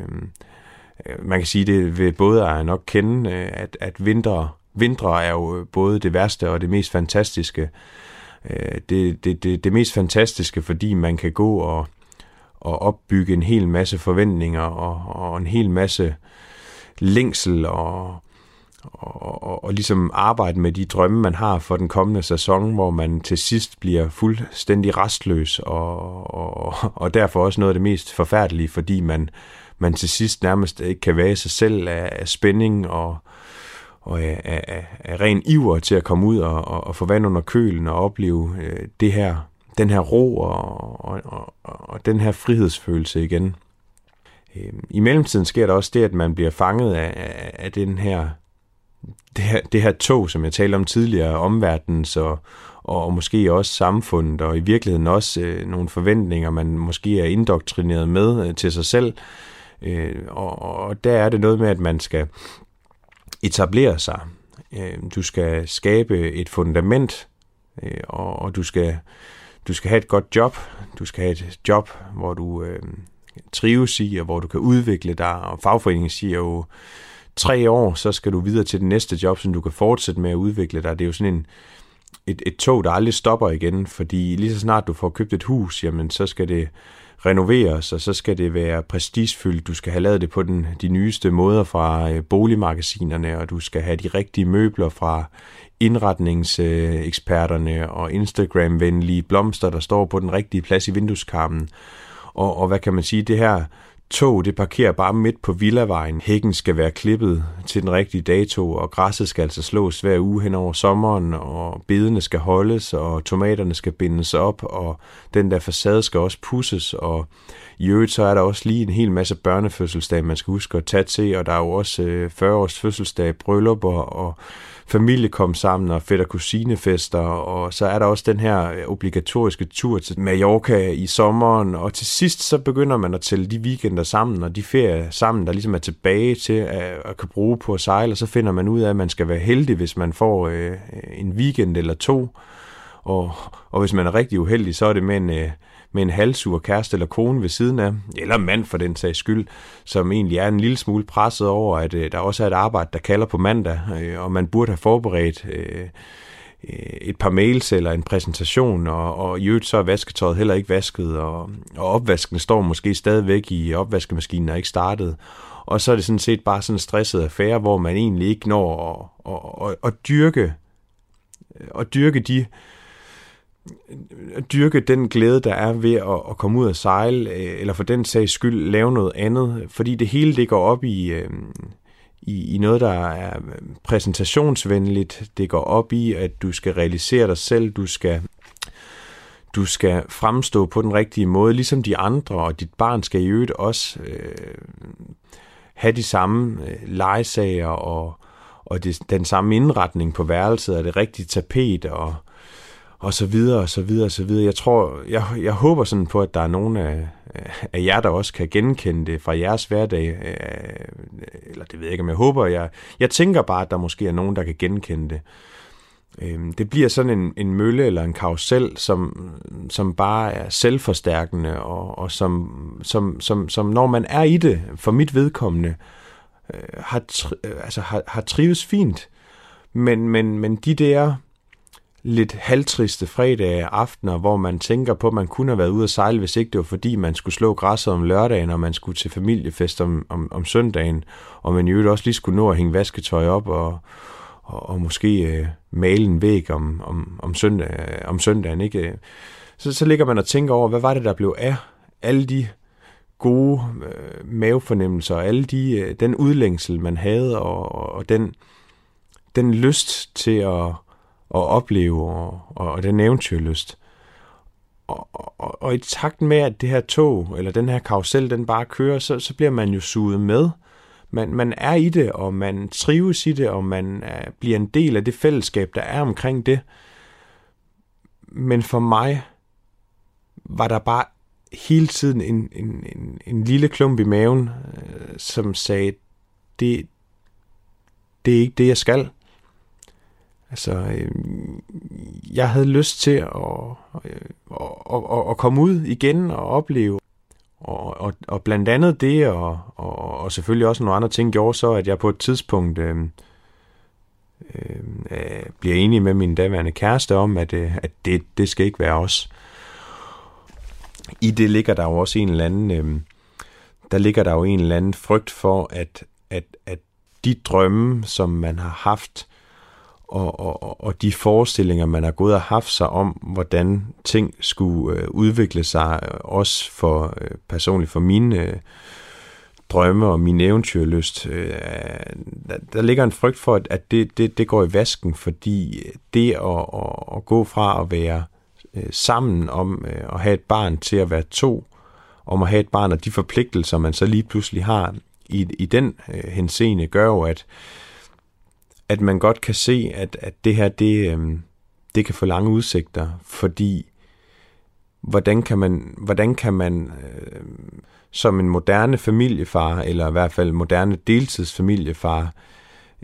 øh man kan sige, det vil både er nok kende, øh, at, at vinter, vintre er jo øh, både det værste og det mest fantastiske. Øh, det, det, det, det mest fantastiske, fordi man kan gå og, og opbygge en hel masse forventninger og, og en hel masse længsel og, og, og, og ligesom arbejde med de drømme, man har for den kommende sæson, hvor man til sidst bliver fuldstændig restløs, og, og, og derfor også noget af det mest forfærdelige, fordi man, man til sidst nærmest ikke kan være sig selv af, af spænding og, og af, af, af ren iver til at komme ud og, og, og få vand under kølen og opleve øh, det her, den her ro og, og, og, og den her frihedsfølelse igen. Øh, I mellemtiden sker der også det, at man bliver fanget af, af, af den her det her, det her tog, som jeg talte om tidligere, omverdens og, og måske også samfundet, og i virkeligheden også øh, nogle forventninger, man måske er indoktrineret med øh, til sig selv. Øh, og, og der er det noget med, at man skal etablere sig. Øh, du skal skabe et fundament, øh, og, og du skal du skal have et godt job. Du skal have et job, hvor du øh, trives i, og hvor du kan udvikle dig. Og fagforeningen siger jo, tre år, så skal du videre til det næste job, så du kan fortsætte med at udvikle dig. Det er jo sådan en, et, et tog, der aldrig stopper igen, fordi lige så snart du får købt et hus, jamen så skal det renoveres, og så skal det være prestigefyldt. Du skal have lavet det på den, de nyeste måder fra øh, boligmagasinerne, og du skal have de rigtige møbler fra indretningseksperterne øh, og Instagram-venlige blomster, der står på den rigtige plads i vindueskarmen. Og, og hvad kan man sige, det her tog, det parkerer bare midt på Villavejen. Hækken skal være klippet til den rigtige dato, og græsset skal altså slås hver uge hen over sommeren, og bedene skal holdes, og tomaterne skal bindes op, og den der facade skal også pusses, og i øvrigt så er der også lige en hel masse børnefødselsdage, man skal huske at tage til, og der er jo også øh, 40 års fødselsdag, bryllupper og familie kom sammen og fætter kusinefester, og så er der også den her øh, obligatoriske tur til Mallorca i sommeren, og til sidst så begynder man at tælle de weekender sammen, og de ferier sammen, der ligesom er tilbage til at, at kan bruge på at sejle, og så finder man ud af, at man skal være heldig, hvis man får øh, en weekend eller to, og, og hvis man er rigtig uheldig, så er det med en, øh, med en halvsur kæreste eller kone ved siden af, eller mand for den sags skyld, som egentlig er en lille smule presset over, at øh, der også er et arbejde, der kalder på mandag, øh, og man burde have forberedt øh, øh et par mails eller en præsentation, og, og i øvrigt så er vasketøjet heller ikke vasket, og, og opvasken står måske stadigvæk i opvaskemaskinen og ikke startet. Og så er det sådan set bare sådan en stresset affære, hvor man egentlig ikke når at, at, at, at dyrke, at dyrke de dyrke den glæde, der er ved at, at komme ud og sejle, øh, eller for den sags skyld lave noget andet, fordi det hele det går op i, øh, i, i noget, der er øh, præsentationsvenligt. Det går op i, at du skal realisere dig selv, du skal du skal fremstå på den rigtige måde, ligesom de andre, og dit barn skal i øvrigt også øh, have de samme øh, legesager og, og det, den samme indretning på værelset, og det rigtige tapet, og, og så videre, og så videre, og så videre. Jeg tror, jeg, jeg håber sådan på, at der er nogen af, af jer, der også kan genkende det fra jeres hverdag. Øh, eller det ved jeg ikke, om jeg håber. Jeg, jeg tænker bare, at der måske er nogen, der kan genkende det. Øhm, det bliver sådan en, en mølle eller en karusel, som, som bare er selvforstærkende, og, og som, som, som, som når man er i det, for mit vedkommende, øh, har, tri, øh, altså har, har trives fint. Men, men, men de der lidt halvtriste fredag aftener, hvor man tænker på, at man kunne have været ude at sejle, hvis ikke det var fordi, man skulle slå græsset om lørdagen, og man skulle til familiefest om, om, om søndagen, og man jo også lige skulle nå at hænge vasketøj op og, og, og måske øh, male en væg om, om, om, søndag, øh, om søndagen. Ikke? Så, så ligger man og tænker over, hvad var det, der blev af alle de gode øh, mavefornemmelser, alle de, øh, den udlængsel, man havde, og, og den, den lyst til at, at opleve, og, og, og den eventyrlyst. Og, og, og i takt med, at det her tog, eller den her karusel, den bare kører, så, så bliver man jo suget med. Man, man er i det, og man trives i det, og man er, bliver en del af det fællesskab, der er omkring det. Men for mig var der bare hele tiden en, en, en, en lille klump i maven, øh, som sagde, det, det er ikke det, jeg skal. Altså, øh, jeg havde lyst til at, øh, at, at, at komme ud igen og opleve. Og, og, og blandt andet det, og, og, og selvfølgelig også nogle andre ting, gjorde så, at jeg på et tidspunkt øh, øh, øh bliver enig med min daværende kæreste om, at, øh, at det, det skal ikke være os. I det ligger der jo også en eller anden, øh, der ligger der jo en eller anden frygt for, at, at, at de drømme, som man har haft, og, og, og de forestillinger, man har gået og haft sig om, hvordan ting skulle øh, udvikle sig, øh, også for øh, personligt for mine øh, drømme og min eventyrlyst. Øh, der, der ligger en frygt for, at det, det, det går i vasken, fordi det at, at, at gå fra at være øh, sammen om øh, at have et barn til at være to, om at have et barn og de forpligtelser, man så lige pludselig har i, i den øh, henseende, gør jo, at at man godt kan se, at, at det her, det, øh, det kan få lange udsigter, fordi hvordan kan man, hvordan kan man øh, som en moderne familiefar, eller i hvert fald moderne deltidsfamiliefar,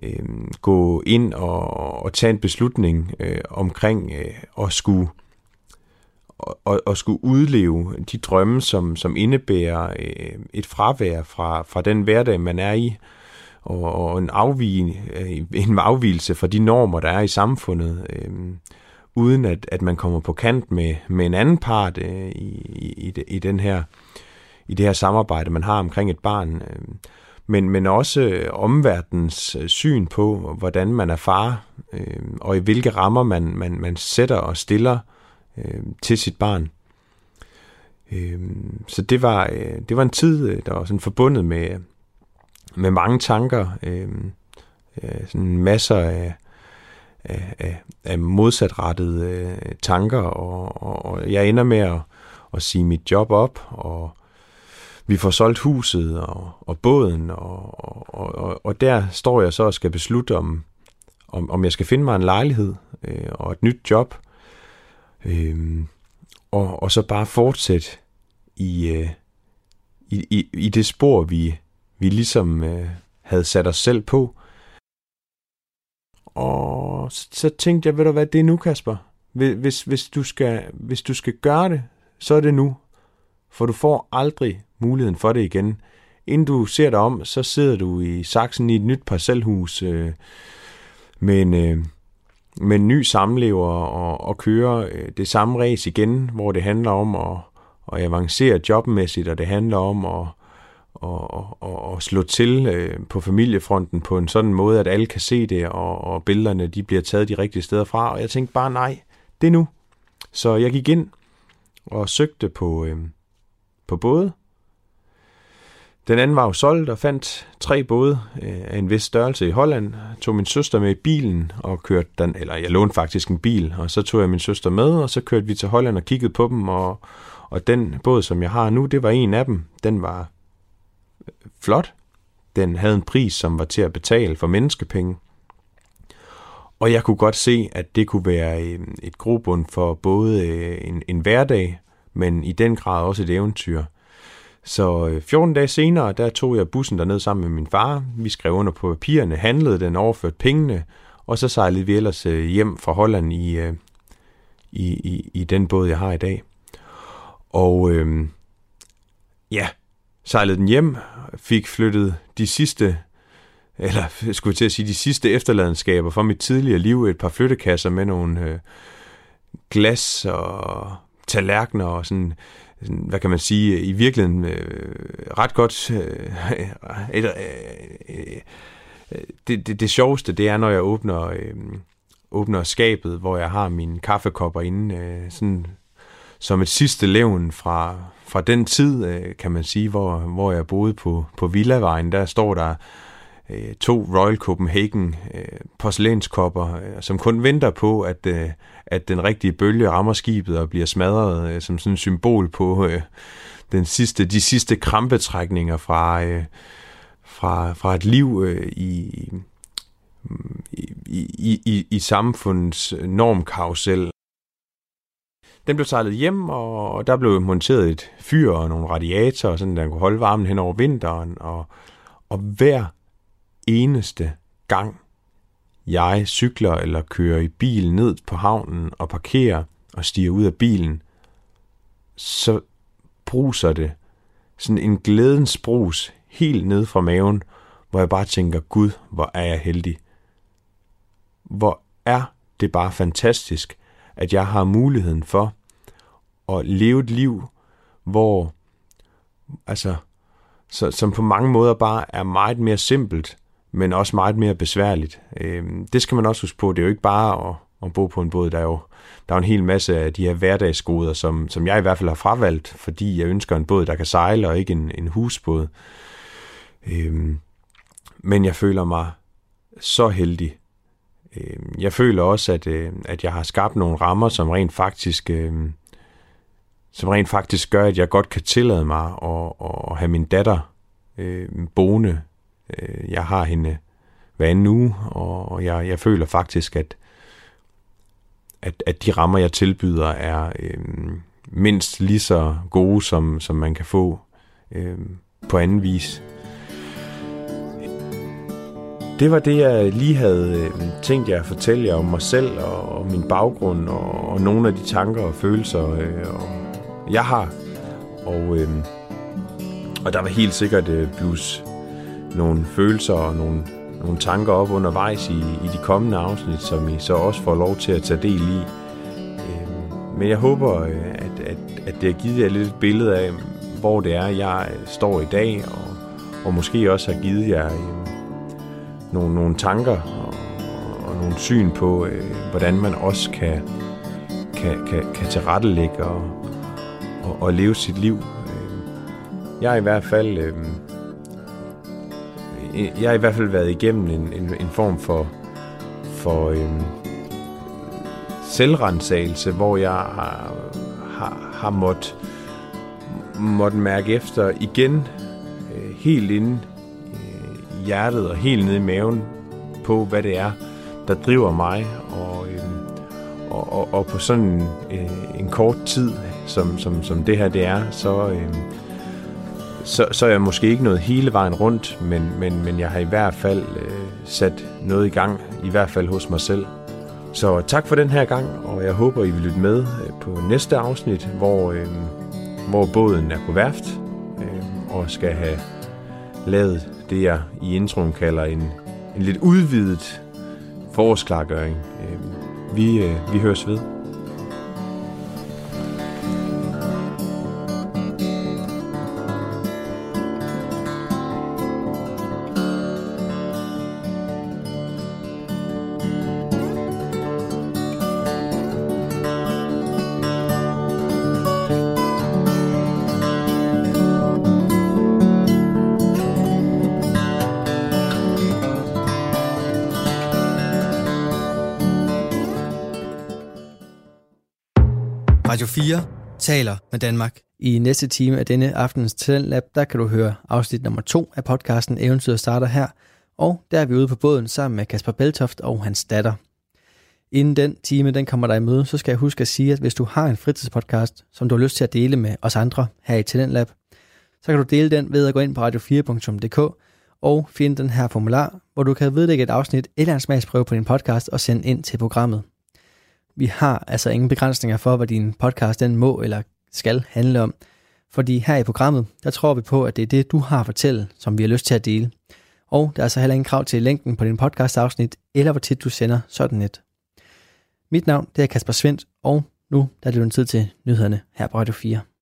øh, gå ind og, og tage en beslutning øh, omkring øh, at skulle og, og skulle udleve de drømme, som, som indebærer øh, et fravær fra, fra den hverdag, man er i, og, og en, afvige, øh, en afvielse fra de normer, der er i samfundet, øh, uden at, at man kommer på kant med, med en anden part øh, i, i, i, den her, i det her samarbejde, man har omkring et barn. Øh, men, men også øh, omverdens øh, syn på, hvordan man er far, øh, og i hvilke rammer man, man, man sætter og stiller øh, til sit barn. Øh, så det var, øh, det var en tid, der var sådan forbundet med, med mange tanker, øh, øh, sådan masser af, af, af, af modsatrettede øh, tanker, og, og, og jeg ender med at, at sige mit job op, og vi får solgt huset og, og båden, og, og, og, og der står jeg så og skal beslutte, om, om, om jeg skal finde mig en lejlighed øh, og et nyt job, øh, og, og så bare fortsætte i, øh, i, i, i det spor, vi, vi ligesom øh, havde sat os selv på. Og så, så tænkte jeg, ved du hvad, det er nu, Kasper. Hvis, hvis, du skal, hvis du skal gøre det, så er det nu. For du får aldrig muligheden for det igen. Inden du ser dig om, så sidder du i saksen i et nyt parcelhus øh, med, en, øh, med en ny samlever og, og kører øh, det samme race igen, hvor det handler om at, at avancere jobmæssigt, og det handler om at og, og, og slå til øh, på familiefronten på en sådan måde, at alle kan se det, og, og billederne de bliver taget de rigtige steder fra. Og jeg tænkte bare, nej, det er nu. Så jeg gik ind og søgte på, øh, på både. Den anden var jo solgt og fandt tre både øh, af en vis størrelse i Holland. Tog min søster med i bilen og kørte den, eller jeg lånte faktisk en bil, og så tog jeg min søster med, og så kørte vi til Holland og kiggede på dem, og, og den båd, som jeg har nu, det var en af dem. Den var flot. Den havde en pris, som var til at betale for menneskepenge. Og jeg kunne godt se, at det kunne være øh, et grobund for både øh, en, en hverdag, men i den grad også et eventyr. Så øh, 14 dage senere, der tog jeg bussen derned sammen med min far. Vi skrev under på papirerne, handlede den, overførte pengene, og så sejlede vi ellers hjem fra Holland i, i, i, i den båd, jeg har i dag. Og øhm, ja, sejlede den hjem, fik flyttet de sidste, eller skulle jeg til at sige, de sidste efterladenskaber fra mit tidligere liv, et par flyttekasser med nogle øh, glas og tallerkener og sådan, sådan, hvad kan man sige, i virkeligheden øh, ret godt, øh, et, øh, øh, det, det, det sjoveste, det er, når jeg åbner, øh, åbner skabet, hvor jeg har mine kaffekopper inde, øh, sådan som et sidste levn fra, fra den tid, øh, kan man sige, hvor, hvor jeg boede på, på Villavejen. Der står der øh, to Royal Copenhagen øh, porcelænskopper, øh, som kun venter på, at, øh, at den rigtige bølge rammer skibet og bliver smadret øh, som sådan et symbol på øh, den sidste, de sidste krampetrækninger fra, øh, fra, fra et liv øh, i, i, i, i, i samfundets normkarusel. Den blev sejlet hjem, og der blev monteret et fyr og nogle radiatorer, sådan der kunne holde varmen hen over vinteren. Og, og hver eneste gang, jeg cykler eller kører i bil ned på havnen og parkerer og stiger ud af bilen, så bruser det sådan en glædens brus helt ned fra maven, hvor jeg bare tænker, Gud, hvor er jeg heldig. Hvor er det bare fantastisk, at jeg har muligheden for at leve et liv, hvor, altså, så, som på mange måder bare er meget mere simpelt, men også meget mere besværligt. Øh, det skal man også huske på. Det er jo ikke bare at, at bo på en båd. Der er jo der er en hel masse af de her hverdagsgoder, som, som jeg i hvert fald har fravalgt, fordi jeg ønsker en båd, der kan sejle, og ikke en, en husbåd. Øh, men jeg føler mig så heldig. Øh, jeg føler også, at, øh, at jeg har skabt nogle rammer, som rent faktisk... Øh, som rent faktisk gør, at jeg godt kan tillade mig at, at have min datter øh, boende. Øh, jeg har hende hver anden uge, og jeg, jeg føler faktisk, at, at, at de rammer, jeg tilbyder, er øh, mindst lige så gode, som, som man kan få øh, på anden vis. Det var det, jeg lige havde øh, tænkt jer at fortælle jer om mig selv og, og min baggrund og, og nogle af de tanker og følelser, øh, og jeg har. Og, øh, og der var helt sikkert øh, plus nogle følelser og nogle, nogle tanker op undervejs i, i de kommende afsnit, som I så også får lov til at tage del i. Øh, men jeg håber, øh, at, at, at det har givet jer lidt et billede af, hvor det er, jeg øh, står i dag, og, og måske også har givet jer øh, nogle, nogle tanker og, og nogle syn på, øh, hvordan man også kan, kan, kan, kan tilrettelægge og, og, og leve sit liv. Øhm, jeg har i hvert fald øh, jeg har i hvert fald været igennem en, en, en form for for øh, selvrensagelse, hvor jeg har, har, har måttet måtte mærke efter igen øh, helt inde øh, i hjertet og helt nede i maven på, hvad det er, der driver mig. Og, øh, og, og, og på sådan øh, en kort tid som, som, som det her det er, så, øh, så, så er jeg måske ikke nået hele vejen rundt, men, men, men jeg har i hvert fald øh, sat noget i gang, i hvert fald hos mig selv. Så tak for den her gang, og jeg håber, I vil lytte med øh, på næste afsnit, hvor, øh, hvor båden er på værft øh, og skal have lavet det, jeg i introen kalder en, en lidt udvidet forårsklargøring. Øh, vi, øh, vi høres ved. Taler med Danmark. I næste time af denne aftens Talentlab, der kan du høre afsnit nummer 2 af podcasten Eventyret starter her, og der er vi ude på båden sammen med Kasper Beltoft og hans datter. Inden den time, den kommer dig i møde, så skal jeg huske at sige, at hvis du har en fritidspodcast, som du har lyst til at dele med os andre her i Talentlab, så kan du dele den ved at gå ind på radio4.dk og finde den her formular, hvor du kan vedlægge et afsnit eller en smagsprøve på din podcast og sende ind til programmet. Vi har altså ingen begrænsninger for, hvad din podcast den må eller skal handle om, fordi her i programmet, der tror vi på, at det er det, du har at fortælle, som vi har lyst til at dele. Og der er så heller ingen krav til længden på din podcast-afsnit, eller hvor tit du sender sådan et. Mit navn det er Kasper Svendt, og nu der er det tid til nyhederne her på Radio 4.